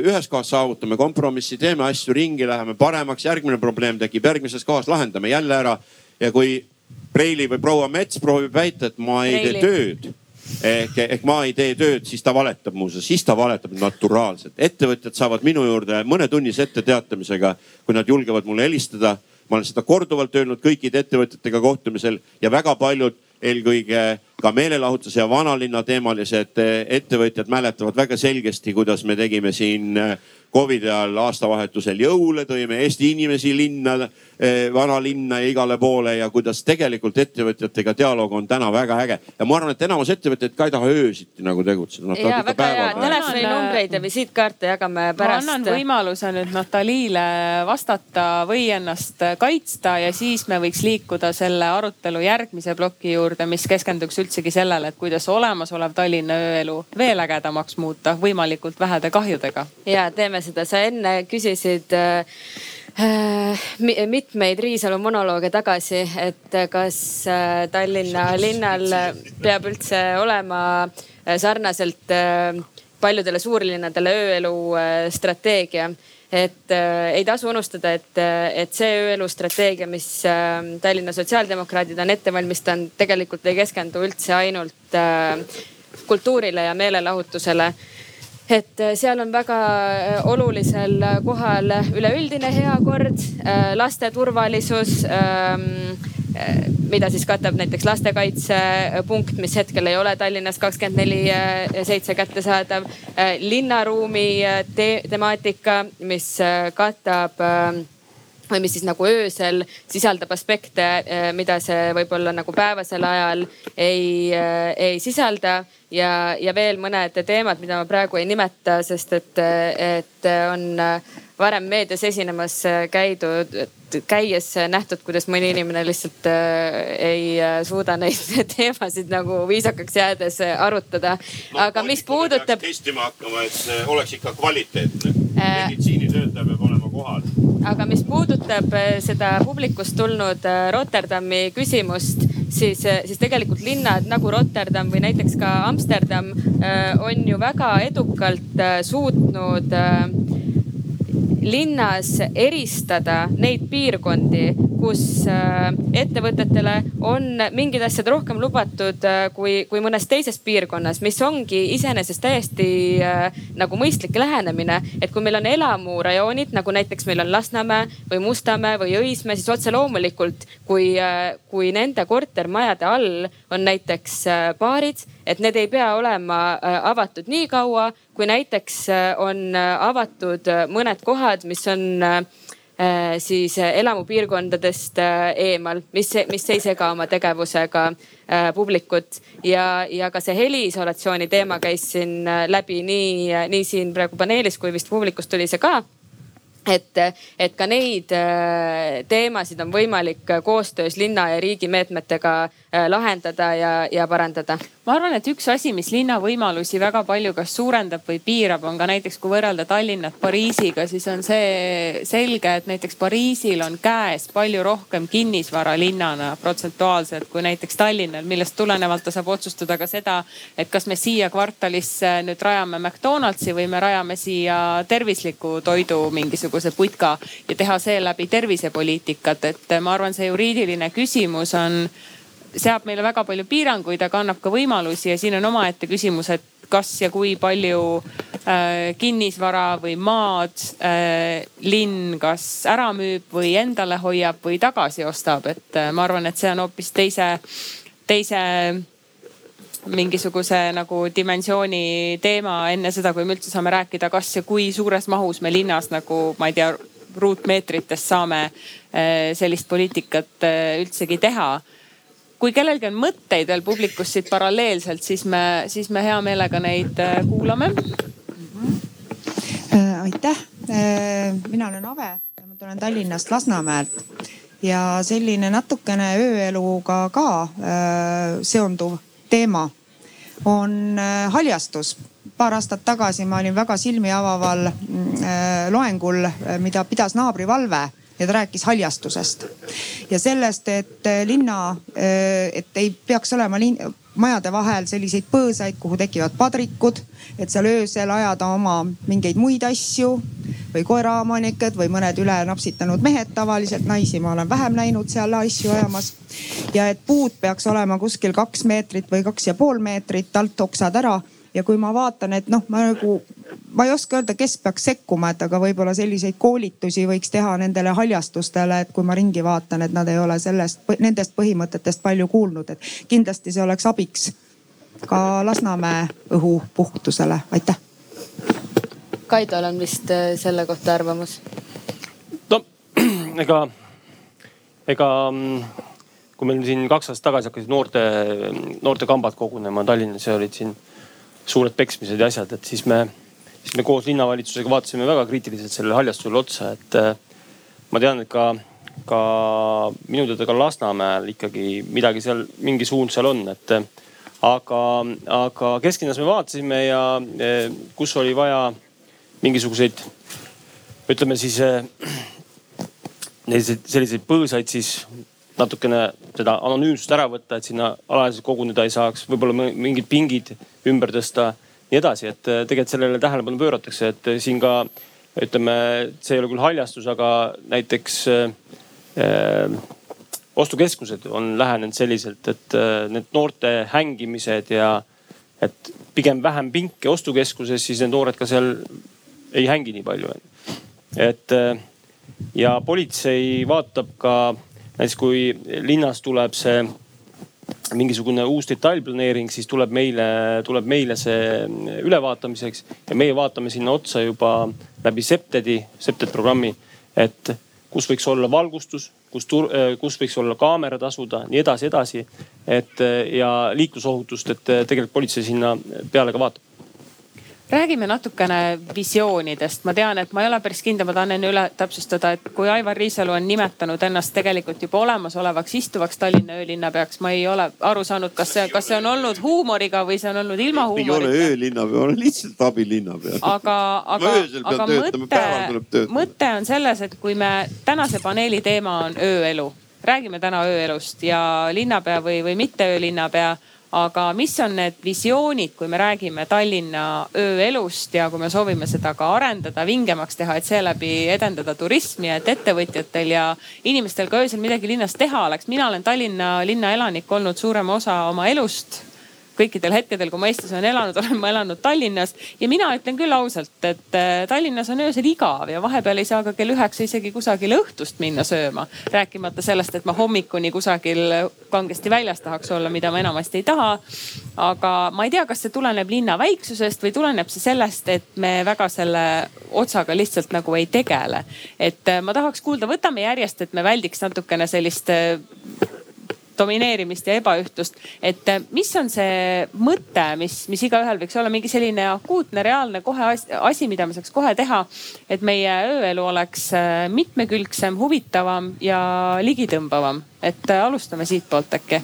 ühes kohas saavutame kompromissi, teeme asju ringi, läheme paremaks, järgmine probleem tekib järgmises kohas, lahendame jälle ära. ja kui Preili või proua Mets proovib väita, et ma ei Preili. tee tööd ehk, ehk ma ei tee tööd, siis ta valetab muuseas, siis ta valetab naturaalselt. ettevõtjad saavad minu juurde mõnetunnise etteteatamisega, kui nad julgevad mulle helistada ma olen seda korduvalt öelnud kõikide ettevõtjatega kohtumisel ja väga paljud, eelkõige ka meelelahutuse ja vanalinna teemalised ettevõtjad mäletavad väga selgesti, kuidas me tegime siin Covidi ajal aastavahetusel jõule, tõime Eesti inimesi linna, eh, vanalinna ja igale poole ja kuidas tegelikult ettevõtjatega dialoog on täna väga äge. ja ma arvan, et enamus ettevõtteid ka ei taha öösiti nagu tegutseda. ja väga hea, telefoninumbreid ja visiitkaarte jagame pärast. ma annan võimaluse nüüd Nataliile vastata või ennast kaitsta ja siis me võiks liikuda selle arutelu järgmise ploki juurde, mis keskenduks üldsegi sellele, et kuidas olemasolev Tallinna ööelu veel ägedamaks muuta võimalikult vähede kahjudega. ja teeme seda, sa enne küsisid äh, mitmeid Riisalu monolooge tagasi, et kas äh, Tallinna linnal peab üldse olema äh, sarnaselt äh, paljudele suurlinnadele ööelu äh, strateegia. Et äh, ei tasu unustada, et, et see ööelu strateegia, mis äh, Tallinna sotsiaaldemokraadid on ette valmistanud, tegelikult ei keskendu üldse ainult äh, kultuurile ja meelelahutusele et äh, seal on väga äh, olulisel kohal üleüldine heakord, äh, laste turvalisus ähm, mida siis katab näiteks lastekaitsepunkt, mis hetkel ei ole Tallinnas kakskümmend neli seitse kättesaadav. linnaruumi te temaatika, mis katab või mis siis nagu öösel sisaldab aspekte, mida see võib-olla nagu päevasel ajal ei, ei sisalda ja, ja veel mõned teemad, mida ma praegu ei nimeta, sest et, et on varem meedias esinemas käidud, käies nähtud, kuidas mõni inimene lihtsalt ei suuda neid teemasid nagu viisakaks jäädes arutada. aga mis puudutab. testima hakkama, et oleks ikka kvaliteetne äh,. meditsiinitöötaja peab olema kohal. aga mis puudutab äh, seda publikust tulnud Rotterdami küsimust siis, siis tegelikult linnad nagu Rotterdam või näiteks ka Amsterdam on ju väga edukalt suutnud linnas eristada neid piirkondi, kus äh, ettevõtetele on mingid asjad rohkem lubatud äh, kui, kui mõnes teises piirkonnas, mis ongi iseenesest täiesti äh, nagu mõistlik lähenemine. et kui meil on elamurajoonid nagu näiteks meil on Lasnamäe või Mustamäe või Õismäe, siis otse loomulikult, kui, kui nende kortermajade all on näiteks baarid, et need ei pea olema avatud nii kaua kui näiteks on avatud mõned kohad, mis on siis elamupiirkondadest eemal, mis, mis ei sega oma tegevusega publikut. Ja, ja ka see heliisolatsiooni teema käis siin läbi nii, nii siin praegu paneelis kui vist publikust tuli see ka et, et ka neid teemasid on võimalik koostöös linna ja riigi meetmetega lahendada ja, ja parandada. Ma arvan, et üks asi, mis linna võimalusi väga palju kas suurendab või piirab, on ka näiteks, kui võrrelda Tallinnat Pariisiga, siis on see selge, et näiteks Pariisil on käes palju rohkem kinnisvara linnana protsentuaalselt kui näiteks Tallinnal, millest tulenevalt ta saab otsustada ka seda, et kas me siia kvartalisse nüüd rajame McDonaldsi või me rajame siia tervisliku toidu mingisuguse putka ja teha seeläbi tervisepoliitikat, et ma arvan, see juriidiline küsimus on seab meile väga palju piiranguid, aga annab ka võimalusi ja siin on omaette küsimus, et kas ja kui palju äh, kinnisvara või maad äh, linn kas ära müüb või endale hoiab või tagasi ostab, et äh, ma arvan, et see on hoopis teise, teise mingisuguse nagu dimensiooni teema enne seda, kui me üldse saame rääkida, kas ja kui suures mahus me linnas nagu ma ei tea, ruutmeetrites saame äh, sellist poliitikat äh, üldsegi teha kui kellelgi on mõtteid veel publikus siit paralleelselt, siis me, siis me hea meelega neid äh, kuulame. Äh, aitäh, äh, mina olen Ave ma tulen Tallinnast Lasnamäelt. Ja selline natukene ööeluga ka seonduv teema on haljastus. Paar aastat tagasi ma olin väga silmi avaval loengul, mida pidas naabrivalve ja ta rääkis haljastusest ja sellest, et äh, linna, äh, et ei peaks olema lin, majade vahel selliseid põõsaid, kuhu tekivad padrikud, et seal öösel ajada oma mingeid muid asju või koeraomaniked või mõned ülenapsitanud mehed tavaliselt, naisi ma olen vähem näinud seal asju ajamas. ja et puud peaks olema kuskil kaks meetrit või kaks ja pool meetrit alt oksad ära ja kui ma vaatan, et noh, ma nagu ma ei oska öelda, kes peaks sekkuma, et aga võib-olla selliseid koolitusi võiks teha nendele haljastustele, et kui ma ringi vaatan, et nad ei ole sellest, nendest põhimõtetest palju kuulnud, et kindlasti see oleks abiks ka Lasnamäe õhu puhtusele, aitäh. Kaidol on vist äh, selle kohta arvamus? no ega, ega mm, kui meil siin kaks aastat tagasi hakkasid noorte, noortekambad kogunema Tallinnas ja olid siin suured peksmised ja asjad, et siis me, siis me koos linnavalitsusega vaatasime väga kriitiliselt sellele haljastusele otsa, et äh, ma tean, et ka, ka minu teada ka Lasnamäel ikkagi midagi seal, mingi suund seal on, et aga, aga kesklinnas me vaatasime ja kus oli vaja mingisuguseid, ütleme siis selliseid, selliseid põõsaid siis natukene seda anonüümsust ära võtta, et sinna alaliselt koguneda ei saaks, võib-olla mingid pingid ümber tõsta, nii edasi, et tegelikult sellele tähelepanu pööratakse, et siin ka ütleme, see ei ole küll haljastus, aga näiteks äh, ostukeskused on lähenenud selliselt, et äh, need noorte hängimised ja et pigem vähem pinke ostukeskuses, siis need noored ka seal ei hängi nii palju. et äh, ja politsei vaatab ka näiteks kui linnas tuleb see mingisugune uus detailplaneering, siis tuleb meile, tuleb meile see ülevaatamiseks ja meie vaatame sinna otsa juba läbi Septedi, Septed programmi, et kus võiks olla valgustus, kus, kus võiks olla kaamerad asuda, nii edasi, edasi. et ja liiklusohutust, et tegelikult politsei sinna peale ka vaatab räägime natukene visioonidest, ma tean, et ma ei ole päris kindel, ma tahan enne üle täpsustada, et kui Aivar Riisalu on nimetanud ennast tegelikult juba olemasolevaks istuvaks Tallinna öölinnapeaks, ma ei ole aru saanud, kas see, kas see on olnud huumoriga või see on olnud ilma huumorita. ei ole öölinnapea, olen lihtsalt abilinnapea. aga, aga, aga mõte, mõte on selles, et kui me, tänase paneeli teema on ööelu, räägime täna ööelust ja linnapea või, või mitte öölinnapea aga mis on need visioonid, kui me räägime Tallinna ööelust ja kui me soovime seda ka arendada, vingemaks teha, et seeläbi edendada turismi, et ettevõtjatel ja inimestel ka öösel midagi linnas teha oleks. mina olen Tallinna linna elanik olnud suurema osa oma elust kõikidel hetkedel, kui ma Eestis olen elanud, olen ma elanud Tallinnas ja mina ütlen küll ausalt, et äh, Tallinnas on öösel igav ja vahepeal ei saa ka kell üheksa isegi kusagile õhtust minna sööma. rääkimata sellest, et ma hommikuni kusagil kangesti väljas tahaks olla, mida ma enamasti ei taha. aga ma ei tea, kas see tuleneb linna väiksusest või tuleneb see sellest, et me väga selle otsaga lihtsalt nagu ei tegele. et äh, ma tahaks kuulda, võtame järjest, et me väldiks natukene sellist äh, domineerimist ja ebaühtlust. et eh, mis on see mõte, mis, mis igaühel võiks olla mingi selline akuutne, reaalne kohe asi, mida me saaks kohe teha. et meie ööelu oleks eh, mitmekülgsem, huvitavam ja ligitõmbavam. et eh, alustame siitpoolt äkki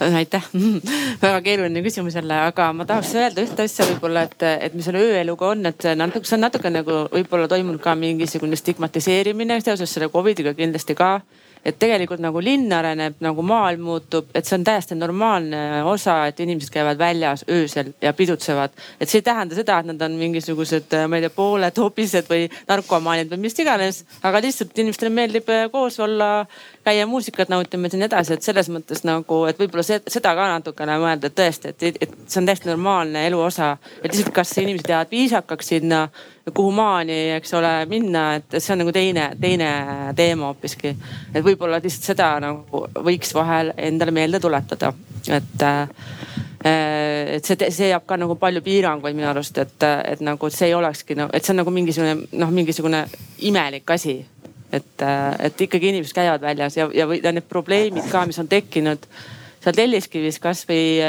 aitäh väga keeruline küsimus jälle, aga ma tahaks öelda ühte asja võib-olla, et, et mis selle ööeluga on, et natuke, see on natuke nagu võib-olla toimunud ka mingisugune stigmatiseerimine seoses selle Covidiga kindlasti ka et tegelikult nagu linn areneb, nagu maailm muutub, et see on täiesti normaalne osa, et inimesed käivad väljas öösel ja pidutsevad. et see ei tähenda seda, et nad on mingisugused, ma ei tea, pooled hobised või narkomaanid või mis iganes, aga lihtsalt inimestele meeldib koos olla, käia muusikat nautimas ja nii edasi, et selles mõttes nagu, et võib-olla seda ka natukene mõelda, et tõesti, et, et see on täiesti normaalne elu osa. et lihtsalt, kas inimesed jäävad viisakaks sinna kuhu maani, eks ole, minna, et see on nagu teine, teine teema hoopiski. et võib-olla lihtsalt seda nagu võiks vahel endale meelde tuletada, et äh, et see, see jääb ka nagu palju piiranguid minu arust, et, et nagu et see ei olekski no,, et see on nagu mingisugune noh, mingisugune imelik asi. et, et ikkagi inimesed käivad väljas ja, ja, ja need probleemid ka, mis on tekkinud seal Telliskivis kasvõi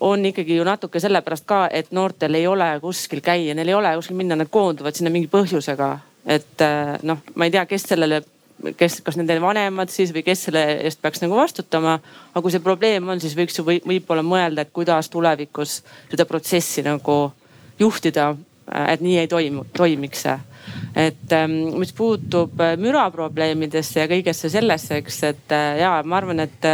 on ikkagi ju natuke sellepärast ka, et noortel ei ole kuskil käia, neil ei ole kuskil minna, nad koonduvad sinna mingi põhjusega. et äh, noh, ma ei tea, kes sellele, kes, kas nende vanemad siis või kes selle eest peaks nagu vastutama. aga kui see probleem on, siis võiks ju või, võib-olla mõelda, et kuidas tulevikus seda protsessi nagu juhtida, äh, et nii ei toimu, toimiks see et ähm, mis puutub äh, müraprobleemidesse ja kõigesse sellesse, eks, et ja ma arvan, et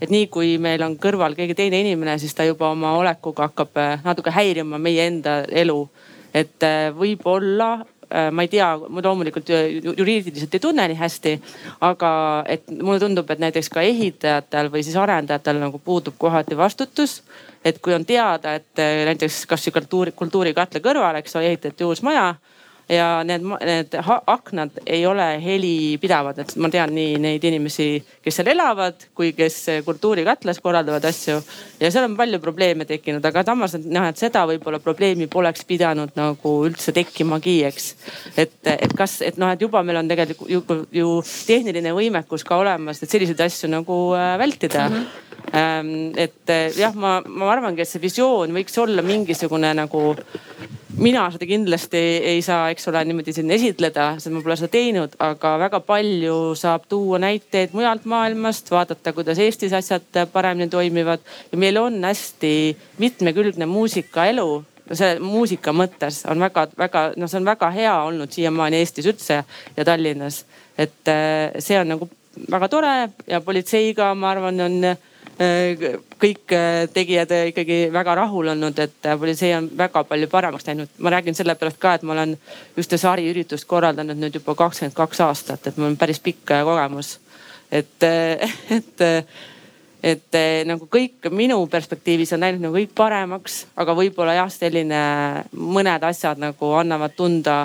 et nii kui meil on kõrval keegi teine inimene, siis ta juba oma olekuga hakkab äh, natuke häirima meie enda elu. et äh, võib-olla äh, ma ei tea, ma loomulikult juriidiliselt ei tunne nii hästi. aga et mulle tundub, et näiteks ka ehitajatel või siis arendajatel nagu puudub kohati vastutus. et kui on teada, et näiteks kasvõi kultuuri, kultuurikatla kõrval, eks ole, ehitati uus maja ja need, need aknad ei ole helipidavad, et ma tean nii neid inimesi, kes seal elavad, kui kes kultuurikatlas korraldavad asju. ja seal on palju probleeme tekkinud, aga samas noh, et seda võib-olla probleemi poleks pidanud nagu üldse tekkimagi, eks. et, et kas, et noh, et juba meil on tegelikult ju, ju tehniline võimekus ka olemas, et selliseid asju nagu äh, vältida mm. -hmm et jah, ma, ma arvangi, et see visioon võiks olla mingisugune nagu mina seda kindlasti ei saa, eks ole, niimoodi siin esitleda, sest ma pole seda teinud, aga väga palju saab tuua näiteid mujalt maailmast, vaadata, kuidas Eestis asjad paremini toimivad. ja meil on hästi mitmekülgne muusikaelu selle muusika mõttes on väga-väga, noh, see on väga hea olnud siiamaani Eestis üldse ja Tallinnas. et eh, see on nagu väga tore ja politseiga, ma arvan, on Äh, kõik äh, tegijad äh, ikkagi väga rahul olnud, et politsei on väga palju paremaks läinud. ma räägin sellepärast ka, et ma olen ühte sariüritust korraldanud nüüd juba kakskümmend kaks aastat, et mul on päris pikk kogemus. et, et, et nagu kõik minu perspektiivis on läinud nagu kõik paremaks, aga võib-olla jah, selline mõned asjad nagu annavad tunda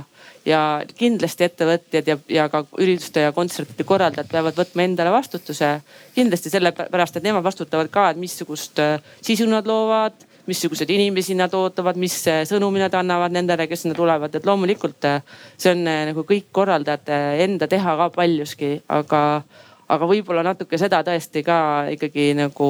ja kindlasti ettevõtjad ja, ja ka ürituste ja kontsertide korraldajad peavad võtma endale vastutuse. kindlasti sellepärast, et nemad vastutavad ka, et missugust äh, sisu nad loovad, missuguseid inimesi nad ootavad, mis äh, sõnumi nad annavad nendele, kes sinna tulevad, et loomulikult see on nagu kõik korraldajate enda teha ka paljuski, aga, aga võib-olla natuke seda tõesti ka ikkagi nagu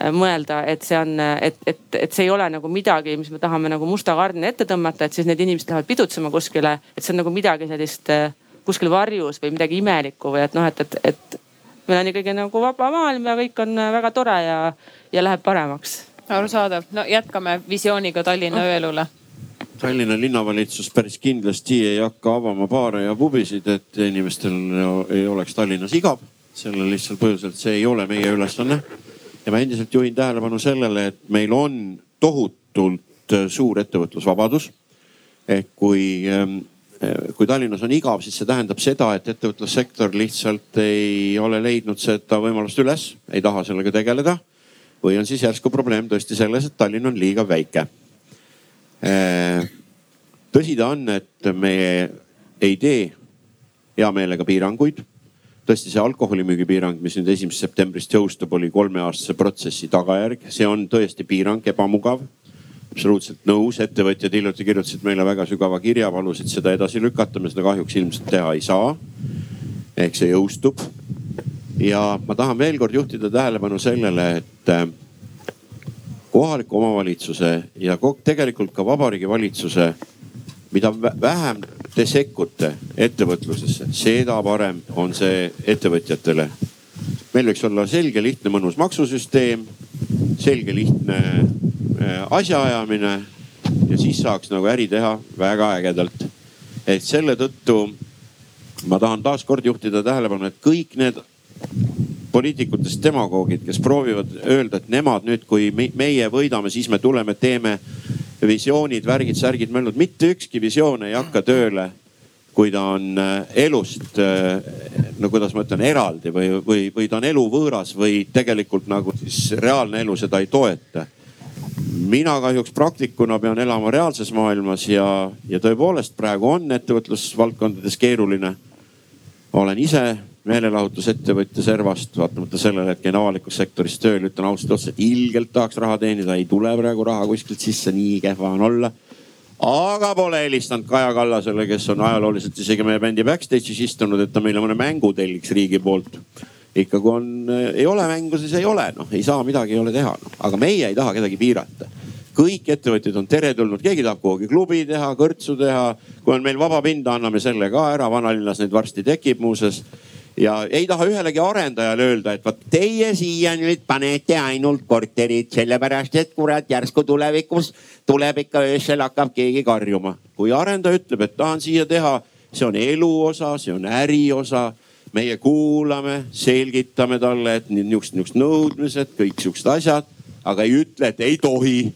Äh, mõelda, et see on, et, et, et see ei ole nagu midagi, mis me tahame nagu musta kardina ette tõmmata, et siis need inimesed lähevad pidutsema kuskile, et see on nagu midagi sellist äh, kuskil varjus või midagi imelikku või et noh, et, et, et meil on ikkagi nagu vaba maailm ja kõik on äh, väga tore ja, ja läheb paremaks. arusaadav, no jätkame visiooniga Tallinna ööelule Tallinna linnavalitsus päris kindlasti ei hakka avama baare ja pubisid, et inimestel ei oleks Tallinnas igav. sellel lihtsal põhjusel, et see ei ole meie ülesanne ja ma endiselt juhin tähelepanu sellele, et meil on tohutult äh, suur ettevõtlusvabadus. ehk kui, ähm, äh, kui Tallinnas on igav, siis see tähendab seda, et ettevõtlussektor lihtsalt ei ole leidnud seda võimalust üles, ei taha sellega tegeleda. või on siis järsku probleem tõesti selles, et Tallinn on liiga väike. Äh, tõsi ta on, et me ei tee hea meelega piiranguid tõesti see alkoholimüügi piirang, mis nüüd esimesest septembrist jõustub, oli kolmeaastase protsessi tagajärg, see on tõesti piirang, ebamugav. absoluutselt nõus, ettevõtjad hiljuti kirjutasid meile väga sügava kirja, palusid seda edasi lükata, me seda kahjuks ilmselt teha ei saa. ehk see jõustub. ja ma tahan veel kord juhtida tähelepanu sellele, et äh, kohaliku omavalitsuse ja tegelikult ka Vabariigi Valitsuse, mida vähem te sekkute ettevõtlusesse, seda parem on see ettevõtjatele. meil võiks olla selge, lihtne, mõnus maksusüsteem, selge, lihtne äh, asjaajamine ja siis saaks nagu äri teha väga ägedalt. et selle tõttu ma tahan taaskord juhtida tähelepanu, et kõik need poliitikutest demagoogid, kes proovivad öelda, et nemad nüüd, kui meie võidame, siis me tuleme, teeme visioonid, värgid, särgid, möllud, mitte ükski visioon ei hakka tööle, kui ta on äh, elust, äh, no kuidas ma ütlen, eraldi või, või, või ta on eluvõõras või tegelikult nagu siis reaalne elu seda ei toeta. mina kahjuks praktikuna pean elama reaalses maailmas ja, ja tõepoolest praegu on ettevõtlusvaldkondades keeruline. olen ise meelelahutusettevõtja servast, vaatamata sellele, et käin avalikus sektoris tööl, ütlen ausalt otsa, et ilgelt tahaks raha teenida, ei tule praegu raha kuskilt sisse, nii kehva on olla. aga pole helistanud Kaja Kallasele, kes on ajalooliselt isegi meie bändi backstage'is istunud, et ta meile mõne mängu telliks riigi poolt. ikka kui on, ei ole mängu, siis ei ole, noh ei saa midagi ei ole teha no., aga meie ei taha kedagi piirata kõik ettevõtjad on teretulnud, keegi tahab kuhugi klubi teha, kõrtsu teha. kui on meil vaba pinda, anname selle ka ära, vanalinnas neid varsti tekib muuseas ja ei taha ühelegi arendajale öelda, et vot teie siia nüüd panete ainult korterid, sellepärast et kurat järsku tulevikus tuleb ikka öösel hakkab keegi karjuma. kui arendaja ütleb, et tahan siia teha, see on elu osa, see on äri osa meie kuulame, selgitame talle, et niisugused, niisugused nõudmised, kõik siuksed asjad, aga ei ütle, et ei tohi.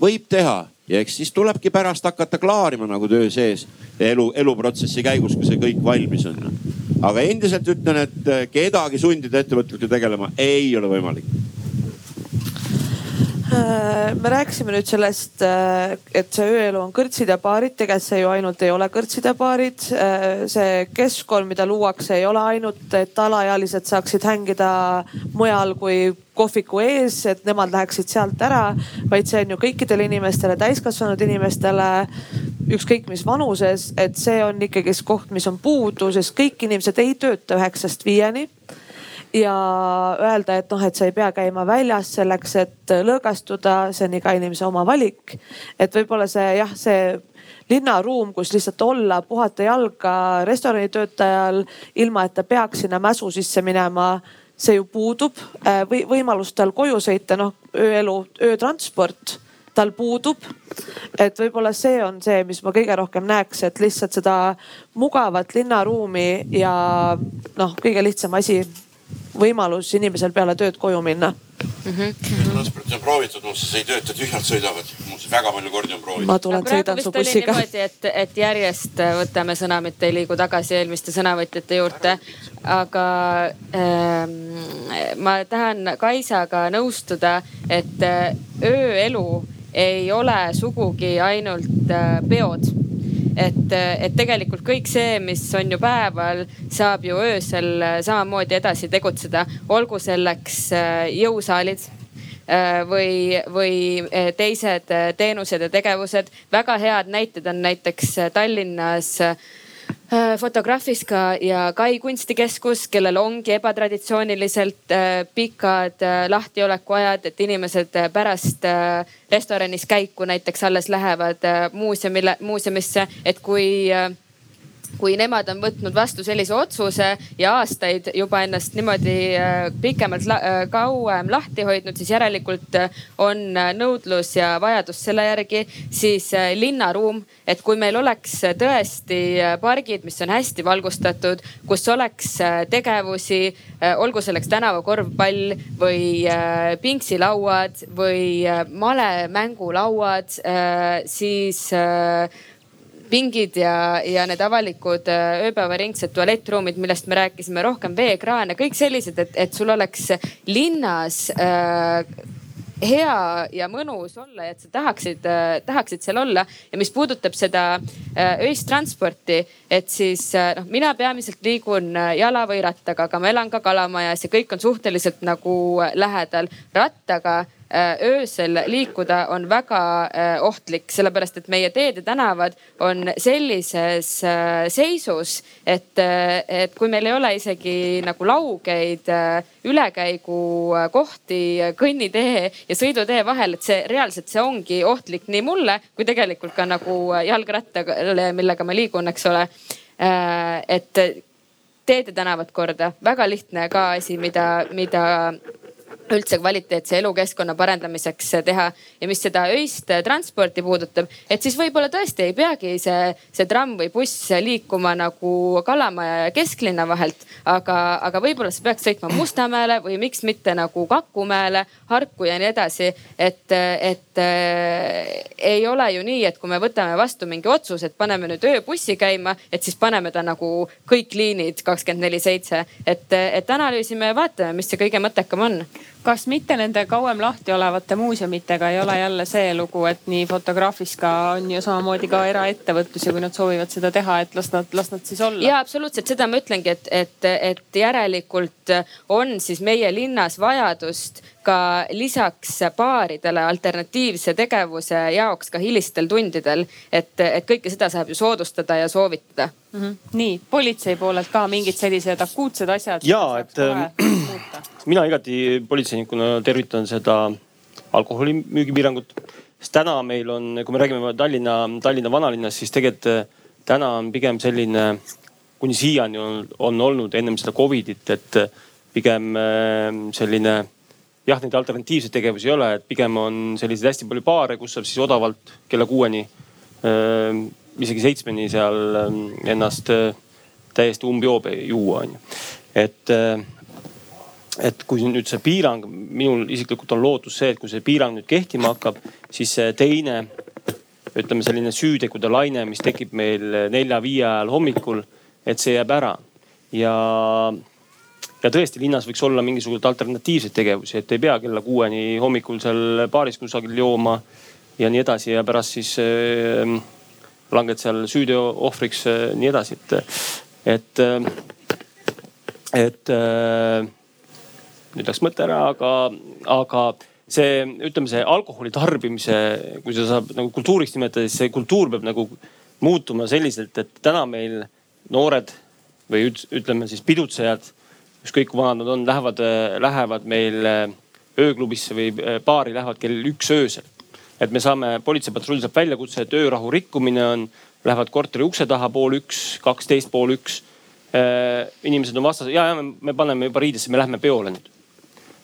võib teha ja eks siis tulebki pärast hakata klaarima nagu töö sees elu, eluprotsessi käigus, kui see kõik valmis on. Aga endiselt ütlen, et äh, kedagi sundida ettevõtlusega tegelema ei ole võimalik me rääkisime nüüd sellest, äh, et see ööelu on kõrtsid ja baarid, tegelikult see ju ainult ei ole kõrtsid ja baarid. Äh, see keskkond, mida luuakse, ei ole ainult, et alaealised saaksid hängida mujal kui kohviku ees, et nemad läheksid sealt ära, vaid see on ju kõikidele inimestele, täiskasvanud inimestele, ükskõik mis vanuses, et see on ikkagi koht, mis on puudu, sest kõik inimesed ei tööta üheksast viieni ja öelda, et noh, et sa ei pea käima väljas selleks, et lõõgastuda, see on iga inimese oma valik. et võib-olla see jah, see linnaruum, kus lihtsalt olla, puhata jalga restoranitöötajal, ilma et ta peaks sinna mäsu sisse minema see ju puudub äh, või võimalus tal koju sõita, noh ööelu, öötransport tal puudub. et võib-olla see on see, mis ma kõige rohkem näeks, et lihtsalt seda mugavat linnaruumi ja noh, kõige lihtsam asi võimalus inimesel peale tööd koju minna mm. -hmm. transporti on proovitud, muuseas ei tööta, tühjalt sõidavad. muuseas väga palju kordi on proovitud. ma tulen sõidan su bussiga. et, et järjest võtame sõna, mitte ei liigu tagasi eelmiste sõnavõtjate juurde. aga ähm, ma tahan Kaisaga nõustuda, et äh, ööelu ei ole sugugi ainult äh, peod et, et tegelikult kõik see, mis on ju päeval, saab ju öösel samamoodi edasi tegutseda, olgu selleks äh, jõusaalid äh, või, või äh, teised teenused ja tegevused. väga head näited on näiteks Tallinnas Äh, Fotografiska ja Kai kunstikeskus, kellel ongi ebatraditsiooniliselt äh, pikad äh, lahtiolekuajad, et inimesed pärast restoranis käiku näiteks alles lähevad muuseumile, muuseumisse, et kui kui nemad on võtnud vastu sellise otsuse ja aastaid juba ennast niimoodi äh, pikemalt, äh, kauem lahti hoidnud, siis järelikult äh, on nõudlus ja vajadus selle järgi. siis linnaruum, et kui meil oleks tõesti pargid, mis on hästi valgustatud, kus oleks tegevusi, olgu selleks tänavakorvpall või pingsilauad või malemängulauad, siis pingid ja, ja need avalikud äh, ööpäevaringsed tualettruumid, millest me rääkisime, rohkem veekraane, kõik sellised, et, et sul oleks linnas äh, hea ja mõnus olla ja et sa tahaksid äh,, tahaksid seal olla. ja mis puudutab seda äh, öist transporti, et siis äh, noh, mina peamiselt liigun äh, jala või rattaga, aga ma elan ka Kalamajas ja kõik on suhteliselt nagu lähedal. rattaga Äh, öösel liikuda on väga äh, ohtlik, sellepärast et meie teed ja tänavad on sellises äh, seisus, et, et kui meil ei ole isegi nagu laugeid ülekäigukohti kõnnitee ja sõidutee vahel, et see reaalselt, see ongi ohtlik nii mulle kui tegelikult ka nagu jalgrattale, millega ma liigun, eks ole. et teed ja tänavad korda, väga lihtne ka asi, mida, mida üldse kvaliteetse elukeskkonna parendamiseks teha. ja mis seda öist transporti puudutab, et siis võib-olla tõesti ei peagi see, see tramm või buss liikuma nagu Kalamaja ja kesklinna vahelt. aga, aga võib-olla see peaks sõitma Mustamäele või miks mitte nagu Kakumäele, Harku ja nii edasi. et, et äh, ei ole ju nii, et kui me võtame vastu mingi otsuse, et paneme nüüd ööbussi käima, et siis paneme ta nagu kõik liinid kakskümmend neli seitse. et, et analüüsime ja vaatame, mis see kõige mõttekam on kas mitte nende kauem lahti olevate muuseumitega ei ole jälle see lugu, et nii Fotografiska on ju samamoodi ka eraettevõtlus ja kui nad soovivad seda teha, et las nad, las nad siis olla. ja absoluutselt, seda ma ütlengi, et, et, et järelikult on siis meie linnas vajadust ka lisaks baaridele alternatiivse tegevuse jaoks ka hilistel tundidel. et, et kõike seda saab ju soodustada ja soovitada mm. -hmm. nii politsei poolelt ka mingid sellised akuutsed asjad? ja, et mina igati politseinikuna tervitan seda alkoholimüügipiirangut. sest täna meil on, kui me räägime Tallinna, Tallinna vanalinnast, siis tegelikult äh, täna on pigem selline, kuni siiani on, on olnud ennem seda Covidit, et äh, pigem äh, selline jah, neid alternatiivseid tegevusi ei ole, et pigem on selliseid hästi palju baare, kus saab siis odavalt kella kuueni, isegi seitsmeni seal ennast täiesti umbjoobe juua, onju. et et kui nüüd see piirang, minul isiklikult on lootus see, et kui see piirang nüüd kehtima hakkab, siis see teine ütleme selline süütegude laine, mis tekib meil nelja-viie ajal hommikul, et see jääb ära. ja, ja tõesti linnas võiks olla mingisuguseid alternatiivseid tegevusi, et ei pea kella kuueni hommikul seal baaris kusagil jooma ja nii edasi ja pärast siis äh, langed seal süüteo ohvriks äh,, nii edasi, et, et, et äh, nüüd läks mõte ära, aga, aga see, ütleme see alkoholi tarbimise, kui seda saab nagu kultuuriks nimetada, siis see kultuur peab nagu muutuma selliselt, et täna meil noored või ütleme siis pidutsejad, ükskõik kui vanad nad on, lähevad, lähevad meil ööklubisse või baari, lähevad kell üks öösel. et me saame, politseipatrull saab väljakutse, et öörahu rikkumine on, lähevad korteri ukse taha pool üks, kaksteist pool üks. inimesed on vastas, ja, ja me, me paneme juba riidesse, me lähme peole nüüd.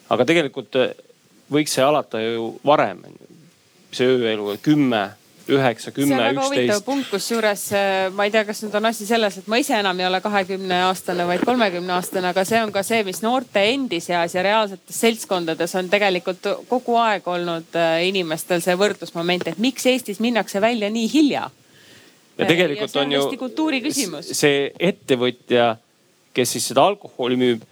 Aga tegelikult võiks see alata ju varem, see ööelu kümme üheksa, kümme, üksteist. see on väga huvitav punkt, kusjuures äh, ma ei tea, kas nüüd on asi selles, et ma ise enam ei ole kahekümne aastane, vaid kolmekümne aastane, aga see on ka see, mis noorte endi seas ja reaalsetes seltskondades on tegelikult kogu aeg olnud äh, inimestel see võrdlusmoment, et miks Eestis minnakse välja nii hilja. ja tegelikult ja on, on ju kultuuri küsimus. see ettevõtja, kes siis seda alkoholi müüb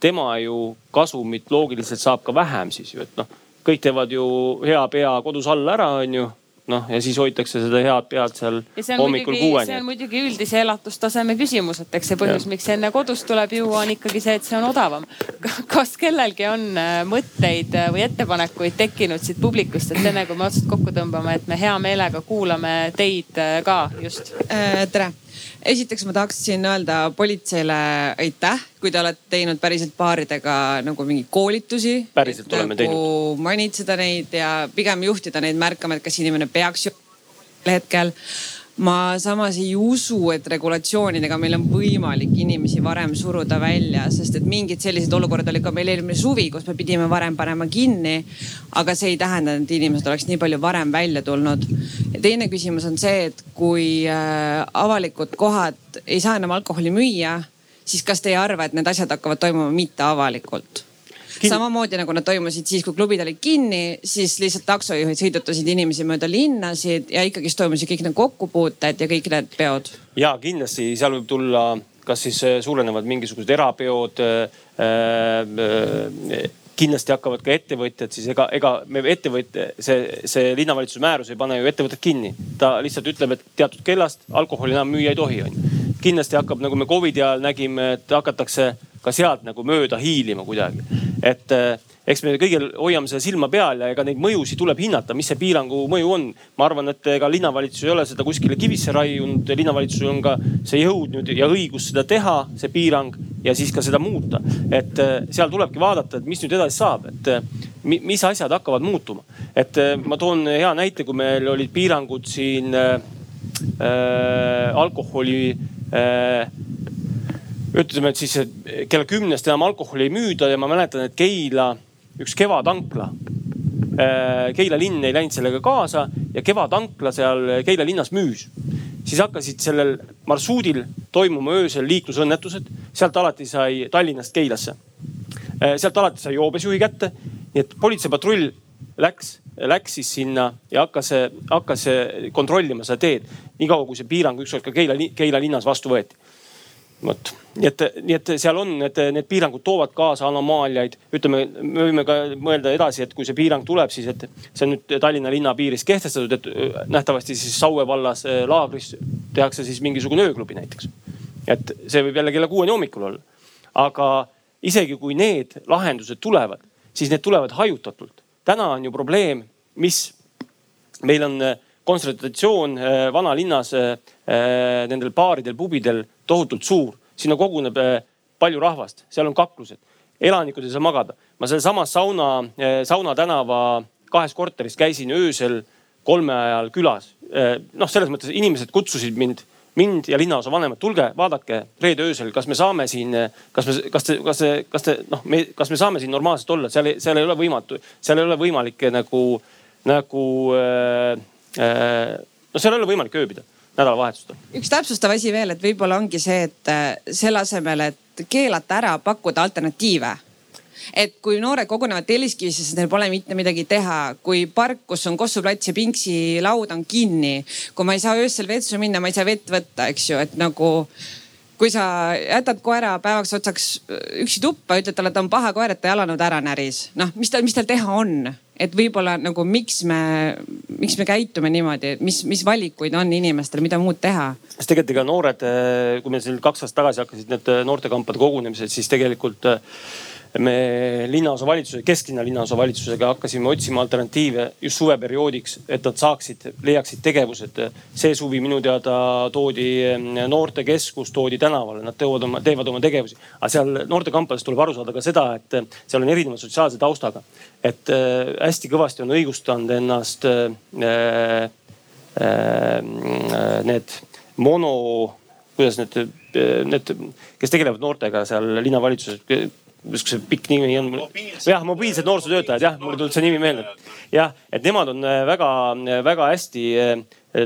tema ju kasumit loogiliselt saab ka vähem siis ju, et noh, kõik teevad ju hea pea kodus all ära, onju noh, ja siis hoitakse seda head pead seal hommikul kuueni. see on muidugi üldise elatustaseme küsimus, et eks see põhjus, miks enne kodus tuleb juua, on ikkagi see, et see on odavam. kas kellelgi on äh, mõtteid äh, või ettepanekuid tekkinud siit publikust, et enne kui me otsad kokku tõmbame, et me hea meelega kuulame teid äh, ka just äh,? tere esiteks ma tahaksin öelda politseile aitäh, kui te olete teinud päriselt baaridega nagu mingeid koolitusi. päriselt oleme nagu teinud. manitseda neid ja pigem juhtida neid märkama, et kas inimene peaks hetkel ma samas ei usu, et regulatsioonidega meil on võimalik inimesi varem suruda välja, sest et mingid sellised olukorrad olid ka meil eelmine suvi, kus me pidime varem panema kinni. aga see ei tähenda, et inimesed oleks nii palju varem välja tulnud. ja teine küsimus on see, et kui äh, avalikud kohad ei saa enam alkoholi müüa, siis kas te ei arva, et need asjad hakkavad toimuma mitteavalikult? Samamoodi nagu nad toimusid siis, kui klubid olid kinni, siis lihtsalt taksojuhid sõidutasid inimesi mööda linnasid ja ikkagist toimusid kõik need kokkupuuted ja kõik need peod. ja kindlasti seal võib tulla, kas siis äh, suurenevad mingisugused erapeod äh,. Äh, kindlasti hakkavad ka ettevõtjad siis ega, ega me ettevõtja, see, see linnavalitsuse määrus ei pane ju ettevõtet kinni. ta lihtsalt ütleb, et teatud kellast alkoholi enam müüa ei tohi, onju. kindlasti hakkab, nagu me Covidi ajal nägime, et hakatakse ka sealt nagu mööda hiilima kuidagi. et eh, eks me kõigil hoiame seda silma peal ja ega neid mõjusid tuleb hinnata, mis see piirangu mõju on. ma arvan, et ega linnavalitsus ei ole seda kuskile kivisse raiunud, linnavalitsusel on ka see jõud nüüd ja õigus seda teha, see piirang ja siis ka seda muuta. et eh, seal tulebki vaadata, et mis nüüd edasi saab, et eh, mis asjad hakkavad muutuma. et ma toon hea näite, kui meil olid piirangud siin äh, alkoholi äh, ütlesime, et siis kella kümnest enam alkoholi ei müüda ja ma mäletan, et Keila, üks Kevadankla. Äh, Keila linn ei läinud sellega kaasa ja Kevadankla seal Keila linnas müüs. siis hakkasid sellel marsruudil toimuma öösel liiklusõnnetused, sealt alati sai Tallinnast Keilasse. Äh, sealt alati sai joobes juhi kätte, nii et politseipatrull läks, läks siis sinna ja hakkas, hakkas kontrollima seda teed. niikaua kui see piirang ükskord ka Keila, Keila linnas vastu võeti vot, nii et, nii et seal on need, need piirangud toovad kaasa anomaaliaid. ütleme, me võime ka mõelda edasi, et kui see piirang tuleb, siis et see on nüüd Tallinna linna piiris kehtestatud, et äh, nähtavasti siis Saue vallas äh, laagris tehakse siis mingisugune ööklubi näiteks. et see võib jälle kella kuueni hommikul olla. aga isegi kui need lahendused tulevad, siis need tulevad hajutatult. täna on ju probleem, mis meil on äh, kontsentratsioon vanalinnas nendel baaridel, pubidel tohutult suur, sinna koguneb eh, palju rahvast, seal on kaklused, elanikud ei saa magada. ma sealsamas sauna, eh, Sauna tänava kahes korteris käisin öösel kolme ajal külas. Eh, noh, selles mõttes inimesed kutsusid mind, mind ja linnaosa vanemad, tulge vaadake reede öösel, kas me saame siin, kas me, kas te, kas te, kas te noh, me, kas me saame siin normaalselt olla, seal, seal ei ole võimatu, seal ei ole võimalik nagu, nagu äh,. Äh, no seal ei ole võimalik ööbida nädalavahetustel. üks täpsustav asi veel, et võib-olla ongi see, et äh, selle asemel, et keelata ära, pakkuda alternatiive et kui noored kogunevad Telliskivisse, siis neil pole mitte midagi teha. kui park, kus on Kossu plats ja Pingsi laud on kinni, kui ma ei saa öösel vetsu minna, ma ei saa vett võtta, eks ju, et nagu kui sa jätad koera päevaks otsaks üksi tuppa, ütled talle, et ta on paha koer, et ta jalanõud ära näris. noh, mis tal, mis tal teha on? et võib-olla nagu miks me, miks me käitume niimoodi, mis, mis valikuid on inimestel, mida muud teha? sest tegelikult ega noored, kui meil siin kaks aastat tagasi hakkasid need noortekampade kogunemised, siis tegelikult me linnaosa valitsuse, kesklinna linnaosa valitsusega hakkasime otsima alternatiive just suveperioodiks, et nad saaksid, leiaksid tegevused. see suvi minu teada toodi noortekeskus, toodi tänavale, nad teevad oma, teevad oma tegevusi. aga seal noortekampades tuleb aru saada ka seda, et seal on erineva sotsiaalse taustaga. et hästi kõvasti on õigustanud ennast äh, äh, need mono, kuidas need, need, kes tegelevad noortega seal linnavalitsuses ükskord see pikk nimi on mul. jah, mobiilsed noorsootöötajad jah, mul ei tulnud see nimi meelde. jah, et nemad on väga-väga hästi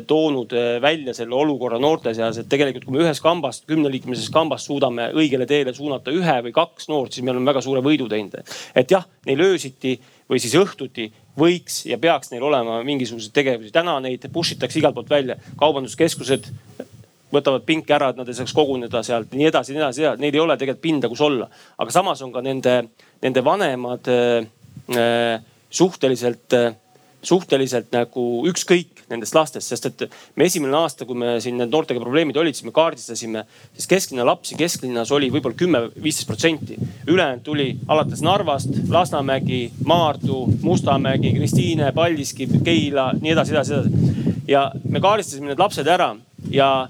toonud välja selle olukorra noorte seas, et tegelikult kui me ühest kambast, kümneliikmelisest kambast suudame õigele teele suunata ühe või kaks noort, siis me oleme väga suure võidu teinud. et jah, neil öösiti või siis õhtuti võiks ja peaks neil olema mingisuguseid tegevusi. täna neid push itakse igalt poolt välja. kaubanduskeskused võtavad pinki ära, et nad ei saaks koguneda sealt nii edasi, nii edasi, neil ei ole tegelikult pinda, kus olla. aga samas on ka nende, nende vanemad äh, suhteliselt äh, suhteliselt nagu ükskõik nendest lastest, sest et me esimene aasta, kui me siin need noortega probleemid olid, siis me kaardistasime, siis kesklinna lapsi kesklinnas oli võib-olla kümme, viisteist protsenti. ülejäänud tuli alates Narvast, Lasnamägi, Maardu, Mustamägi, Kristiine, Paldiski, Keila, nii edasi, edasi, edasi. ja me kaardistasime need lapsed ära ja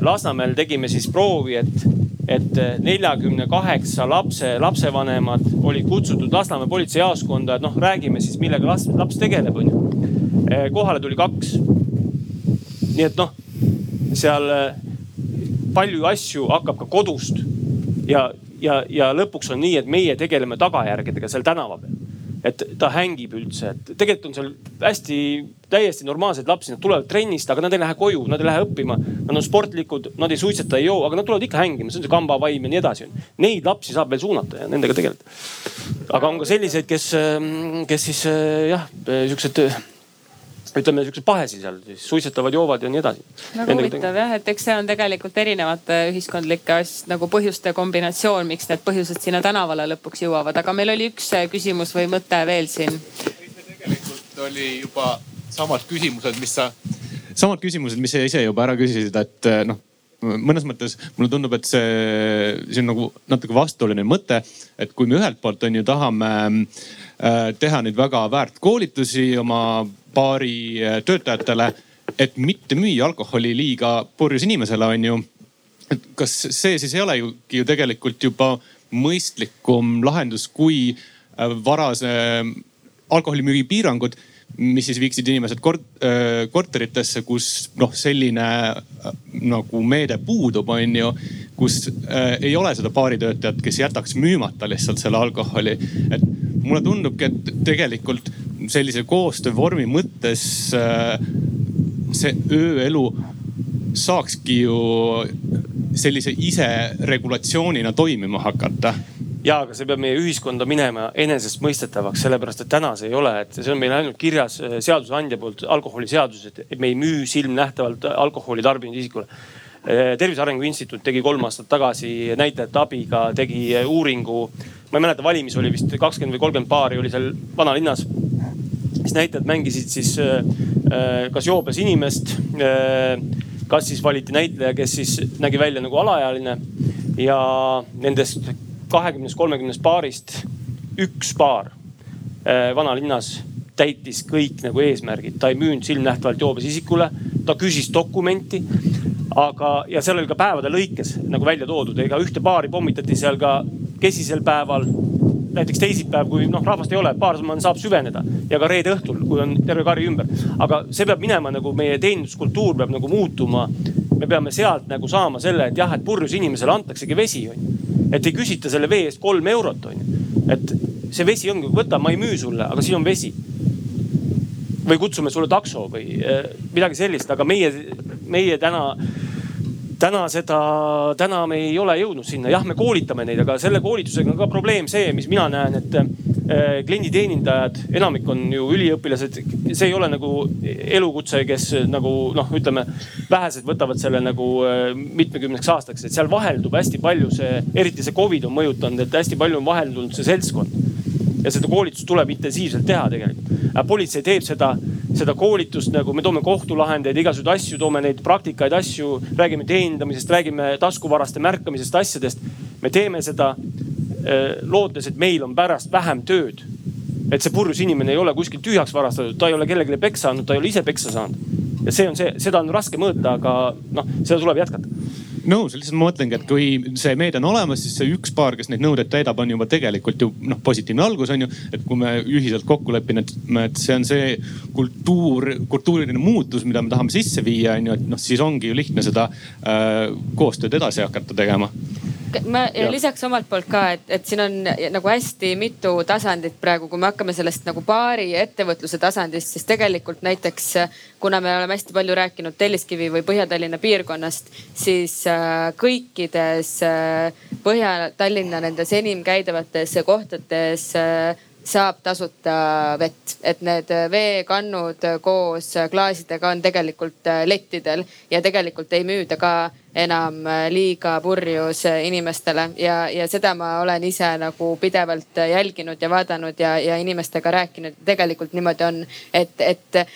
Lasnamäel tegime siis proovi, et, et neljakümne kaheksa lapse, lapsevanemad olid kutsutud Lasnamäe politseijaoskonda, et noh, räägime siis, millega laps, laps tegeleb, onju. Eh, kohale tuli kaks. nii et noh, seal eh, palju asju hakkab ka kodust ja, ja, ja lõpuks on nii, et meie tegeleme tagajärgedega seal tänava peal et ta hängib üldse, et tegelikult on seal hästi täiesti normaalseid lapsi, nad tulevad trennist, aga nad ei lähe koju, nad ei lähe õppima. Nad on sportlikud, nad ei suitseta, ei joo, aga nad tulevad ikka hängima, see on see kambavaim ja nii edasi. Neid lapsi saab veel suunata ja nendega tegeleda. aga on ka selliseid, kes, kes siis jah, siuksed ütleme siukseid pahesi seal siis suitsetavad, joovad ja nii edasi. väga huvitav jah, et eks see on tegelikult erinevate ühiskondlike nagu põhjuste kombinatsioon, miks need põhjused sinna tänavale lõpuks jõuavad, aga meil oli üks äh, küsimus või mõte veel siin. tegelikult oli juba samad küsimused, mis sa, samad küsimused, mis sa ise juba ära küsisid, et äh, noh mõnes mõttes mulle tundub, et see, see on nagu natuke vastuoluline mõte, et kui me ühelt poolt on ju tahame äh, teha neid väga väärt koolitusi oma baari äh, töötajatele, et mitte müüa alkoholi liiga purjus inimesele, on ju. et kas see siis ei ole ju, tegelikult juba mõistlikum lahendus kui varase alkoholimüügi piirangud mis siis viiksid inimesed kort, äh, korteritesse, kus noh, selline nagu meede puudub, on ju. kus äh, ei ole seda baaritöötajat, kes jätaks müümata lihtsalt selle alkoholi. et mulle tundubki, et tegelikult sellise koostöövormi mõttes äh, see ööelu saakski ju sellise iseregulatsioonina toimima hakata ja, aga see peab meie ühiskonda minema enesestmõistetavaks, sellepärast et täna see ei ole, et see on meil ainult kirjas äh, seadusandja poolt alkoholiseaduses, et me ei müü silmnähtavalt alkoholi tarbinud isikule äh, tervise Arengu Instituut tegi kolm aastat tagasi näitajate abiga, tegi äh, uuringu. ma ei mäleta, valimisi oli vist kakskümmend või kolmkümmend paari oli seal vanalinnas siis näitajad mängisid siis kas joobes inimest kas siis valiti näitleja, kes siis nägi välja nagu alaealine ja nendest kahekümnest, kolmekümnest paarist üks paar äh, vanalinnas täitis kõik nagu eesmärgid, ta ei müünud silmnähtavalt joobes isikule, ta küsis dokumenti. aga, ja seal oli ka päevade lõikes nagu välja toodud, ega ühte paari pommitati seal ka kesisel päeval näiteks teisipäev, kui noh, rahvast ei ole, baarman saab süveneda ja ka reede õhtul, kui on terve kari ümber. aga see peab minema nagu meie teeninduskultuur peab nagu muutuma. me peame sealt nagu saama selle, et jah, et purjus inimesele antaksegi vesi onju. Et ei küsita selle vee eest kolm eurot onju. et see vesi ongi, võta, ma ei müü sulle, aga siin on vesi. või kutsume sulle takso või eh, midagi sellist, aga meie, meie täna täna seda, täna me ei ole jõudnud sinna, jah, me koolitame neid, aga selle koolitusega on ka probleem see, mis mina näen, et klienditeenindajad, enamik on ju üliõpilased, see ei ole nagu elukutse, kes nagu noh, ütleme vähesed võtavad selle nagu äh, mitmekümneks aastaks, et seal vaheldub hästi palju see, eriti see Covid on mõjutanud, et hästi palju on vaheldunud see seltskond ja seda koolitust tuleb intensiivselt teha tegelikult. politsei teeb seda, seda koolitust nagu me toome kohtulahendeid, igasuguseid asju, toome neid praktikaid, asju, räägime teenindamisest, räägime taskuvaraste märkamisest, asjadest. me teeme seda lootes, et meil on pärast vähem tööd. et see purjus inimene ei ole kuskilt tühjaks varastatud, ta ei ole kellelegi peksa andnud, ta ei ole ise peksa saanud. ja see on see, seda on raske mõõta, aga noh, seda tuleb jätkata nõus, lihtsalt ma mõtlengi, et kui see meede on olemas, siis see üks paar, kes neid nõudeid täidab, on juba tegelikult ju noh, positiivne algus on ju. et kui me ühiselt kokku lepime, et, et see on see kultuur, kultuuriline muutus, mida me tahame sisse viia, on ju, et noh, siis ongi ju lihtne seda äh, koostööd edasi hakata tegema ma ja lisaks omalt poolt ka, et, et siin on nagu hästi mitu tasandit praegu, kui me hakkame sellest nagu baari ettevõtluse tasandist, siis tegelikult näiteks kuna me oleme hästi palju rääkinud Telliskivi või Põhja-Tallinna piirkonnast, siis äh, kõikides äh, Põhja-Tallinna nendes enim käidavates kohtades äh, saab tasuta vett, et need veekannud koos klaasidega on tegelikult lettidel ja tegelikult ei müüda ka enam liiga purjus inimestele ja, ja seda ma olen ise nagu pidevalt jälginud ja vaadanud ja, ja inimestega rääkinud. tegelikult niimoodi on, et, et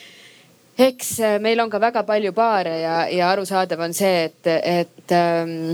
eks meil on ka väga palju baare ja, ja arusaadav on see, et, et ähm,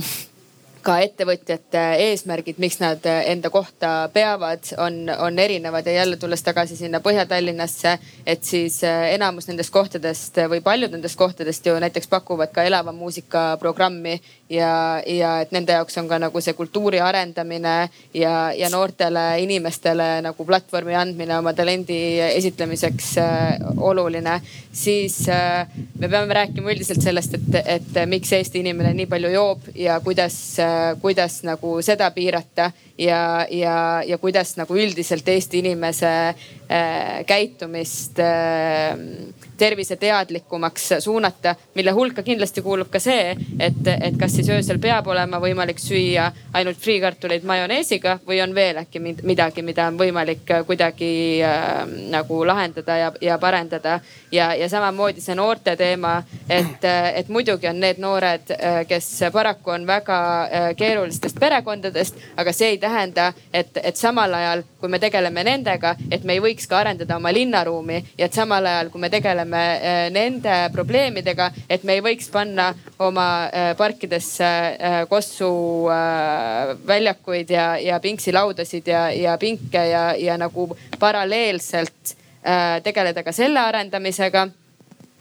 ka ettevõtjate eesmärgid, miks nad enda kohta peavad, on, on erinevad. Ja jälle tulles tagasi sinna Põhja-Tallinnasse, et siis äh, enamus nendest kohtadest või paljud nendest kohtadest ju näiteks pakuvad ka elava muusika programmi ja, ja et nende jaoks on ka nagu see kultuuri arendamine ja, ja noortele inimestele nagu platvormi andmine oma talendi esitlemiseks äh, oluline. siis äh, me peame rääkima üldiselt sellest, et, et miks Eesti inimene nii palju joob ja kuidas äh,, kuidas nagu seda piirata ja, ja, ja kuidas nagu üldiselt Eesti inimese äh, käitumist äh, terviseteadlikumaks suunata, mille hulka kindlasti kuulub ka see, et, et kas siis öösel peab olema võimalik süüa ainult friikartuleid majoneesiga või on veel äkki midagi, mida on võimalik kuidagi äh, nagu lahendada ja, ja parendada. ja, ja samamoodi see noorte teema, et, et muidugi on need noored, äh, kes paraku on väga äh, keerulistest perekondadest, aga see ei tähenda, et, et samal ajal, kui me tegeleme nendega, et me ei võiks ka arendada oma linnaruumi ja et samal ajal, kui me tegeleme äh, nende probleemidega, et me ei võiks panna oma äh, parkidesse äh, Kossu väljakuid ja, ja pingsilaudasid ja, ja pinke ja, ja nagu paralleelselt tegeleda ka selle arendamisega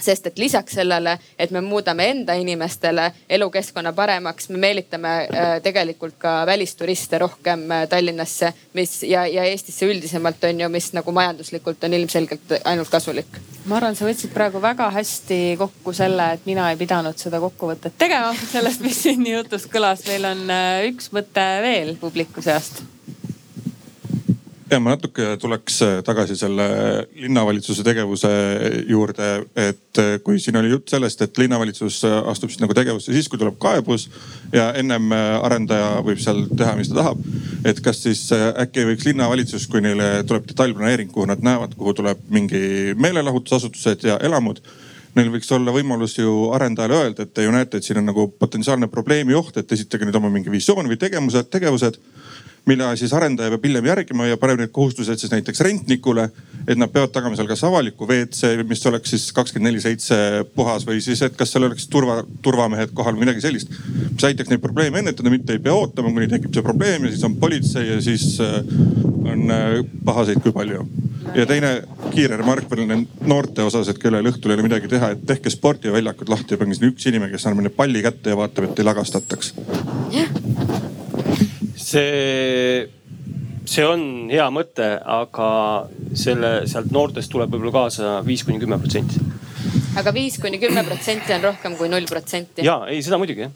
sest et lisaks sellele, et me muudame enda inimestele elukeskkonna paremaks, me meelitame äh, tegelikult ka välisturiste rohkem äh, Tallinnasse, mis ja, ja Eestisse üldisemalt on ju, mis nagu majanduslikult on ilmselgelt ainult kasulik. ma arvan, sa võtsid praegu väga hästi kokku selle, et mina ei pidanud seda kokkuvõtet tegema sellest, mis siin jutust kõlas. meil on äh, üks mõte veel publiku seast ja ma natuke tuleks äh, tagasi selle linnavalitsuse tegevuse juurde, et äh, kui siin oli jutt sellest, et linnavalitsus äh, astub siis nagu tegevusse siis, kui tuleb kaebus ja ennem arendaja võib seal teha, mis ta tahab. et kas siis äkki võiks linnavalitsus, kui neile tuleb detailplaneering, kuhu nad näevad, kuhu tuleb mingi meelelahutusasutused ja elamud neil võiks olla võimalus ju arendajale öelda, et te ju näete, et siin on nagu potentsiaalne probleemi oht, et esitage nüüd oma mingi visioon või tegevused, tegevused mille siis arendaja peab hiljem järgima ja paneb need kohustused siis näiteks rentnikule. et nad peavad tagama seal kas avaliku WC, mis oleks siis kakskümmend neli seitse puhas või siis, et kas seal oleks turva, turvamehed kohal või midagi sellist. mis aitaks neid probleeme ennetada, mitte ei pea ootama, kuni tekib see probleem ja siis on politsei ja siis äh, on äh, pahaseid kui palju. ja teine kiire remark veel noorte osas, et kellel õhtul ei ole midagi teha, et tehke spordiväljakud lahti ja pange sinna üks inimene, kes annab neile palli kätte ja vaatab, et ei lagastataks. jah see, see on hea mõte, aga selle sealt noortest tuleb võib-olla kaasa viis kuni kümme protsenti. aga viis kuni kümme protsenti on rohkem kui null protsenti. ja ei, seda muidugi jah.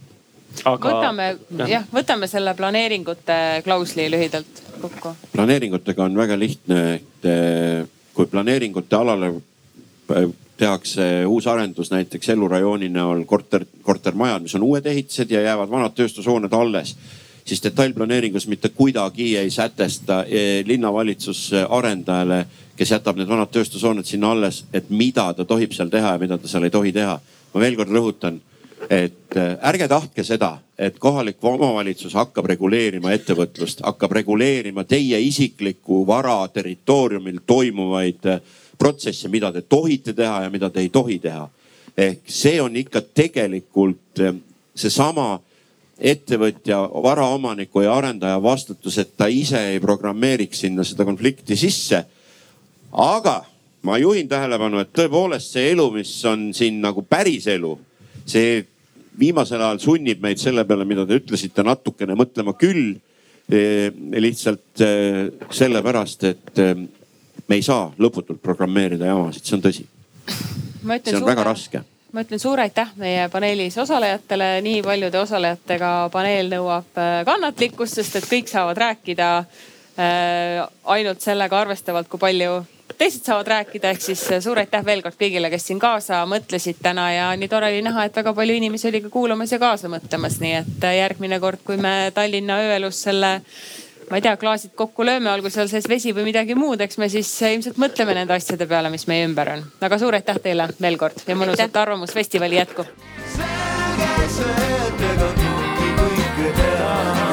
Aga, võtame jah ja,, võtame selle planeeringute klausli lühidalt kokku. planeeringutega on väga lihtne, et eh, kui planeeringute alale tehakse uus arendus näiteks ellurajooni näol korter, kortermajad, mis on uued ehitised ja jäävad vanad tööstushooned alles siis detailplaneeringus mitte kuidagi ei sätesta eh, linnavalitsus arendajale, kes jätab need vanad tööstushooned sinna alles, et mida ta tohib seal teha ja mida ta seal ei tohi teha. ma veel kord rõhutan, et eh, ärge tahtke seda, et kohalik omavalitsus hakkab reguleerima ettevõtlust, hakkab reguleerima teie isikliku vara territooriumil toimuvaid eh, protsesse, mida te tohite teha ja mida te ei tohi teha. ehk see on ikka tegelikult seesama ettevõtja, varaomaniku ja arendaja vastutus, et ta ise ei programmeeriks sinna seda konflikti sisse. aga ma juhin tähelepanu, et tõepoolest see elu, mis on siin nagu päris elu, see viimasel ajal sunnib meid selle peale, mida te ütlesite, natukene mõtlema küll. E, lihtsalt e, sellepärast, et e, me ei saa lõputult programmeerida jamasid, see on tõsi. see on suure... väga raske ma ütlen suur aitäh meie paneelis osalejatele, nii paljude osalejatega paneel nõuab äh, kannatlikkust, sest et kõik saavad rääkida äh, ainult sellega arvestavalt, kui palju teised saavad rääkida, ehk siis äh, suur aitäh veel kord kõigile, kes siin kaasa mõtlesid täna. Ja nii tore oli näha, et väga palju inimesi oli ka kuulamas ja kaasa mõtlemas, nii et järgmine kord, kui me Tallinna ööelus selle ma ei tea, klaasid kokku lööme, olgu seal sees vesi või midagi muud, eks me siis ilmselt mõtleme nende asjade peale, mis meie ümber on. väga suur aitäh teile veel kord ja mõnusat Arvamusfestivali jätku. selge see, et ega kõike teha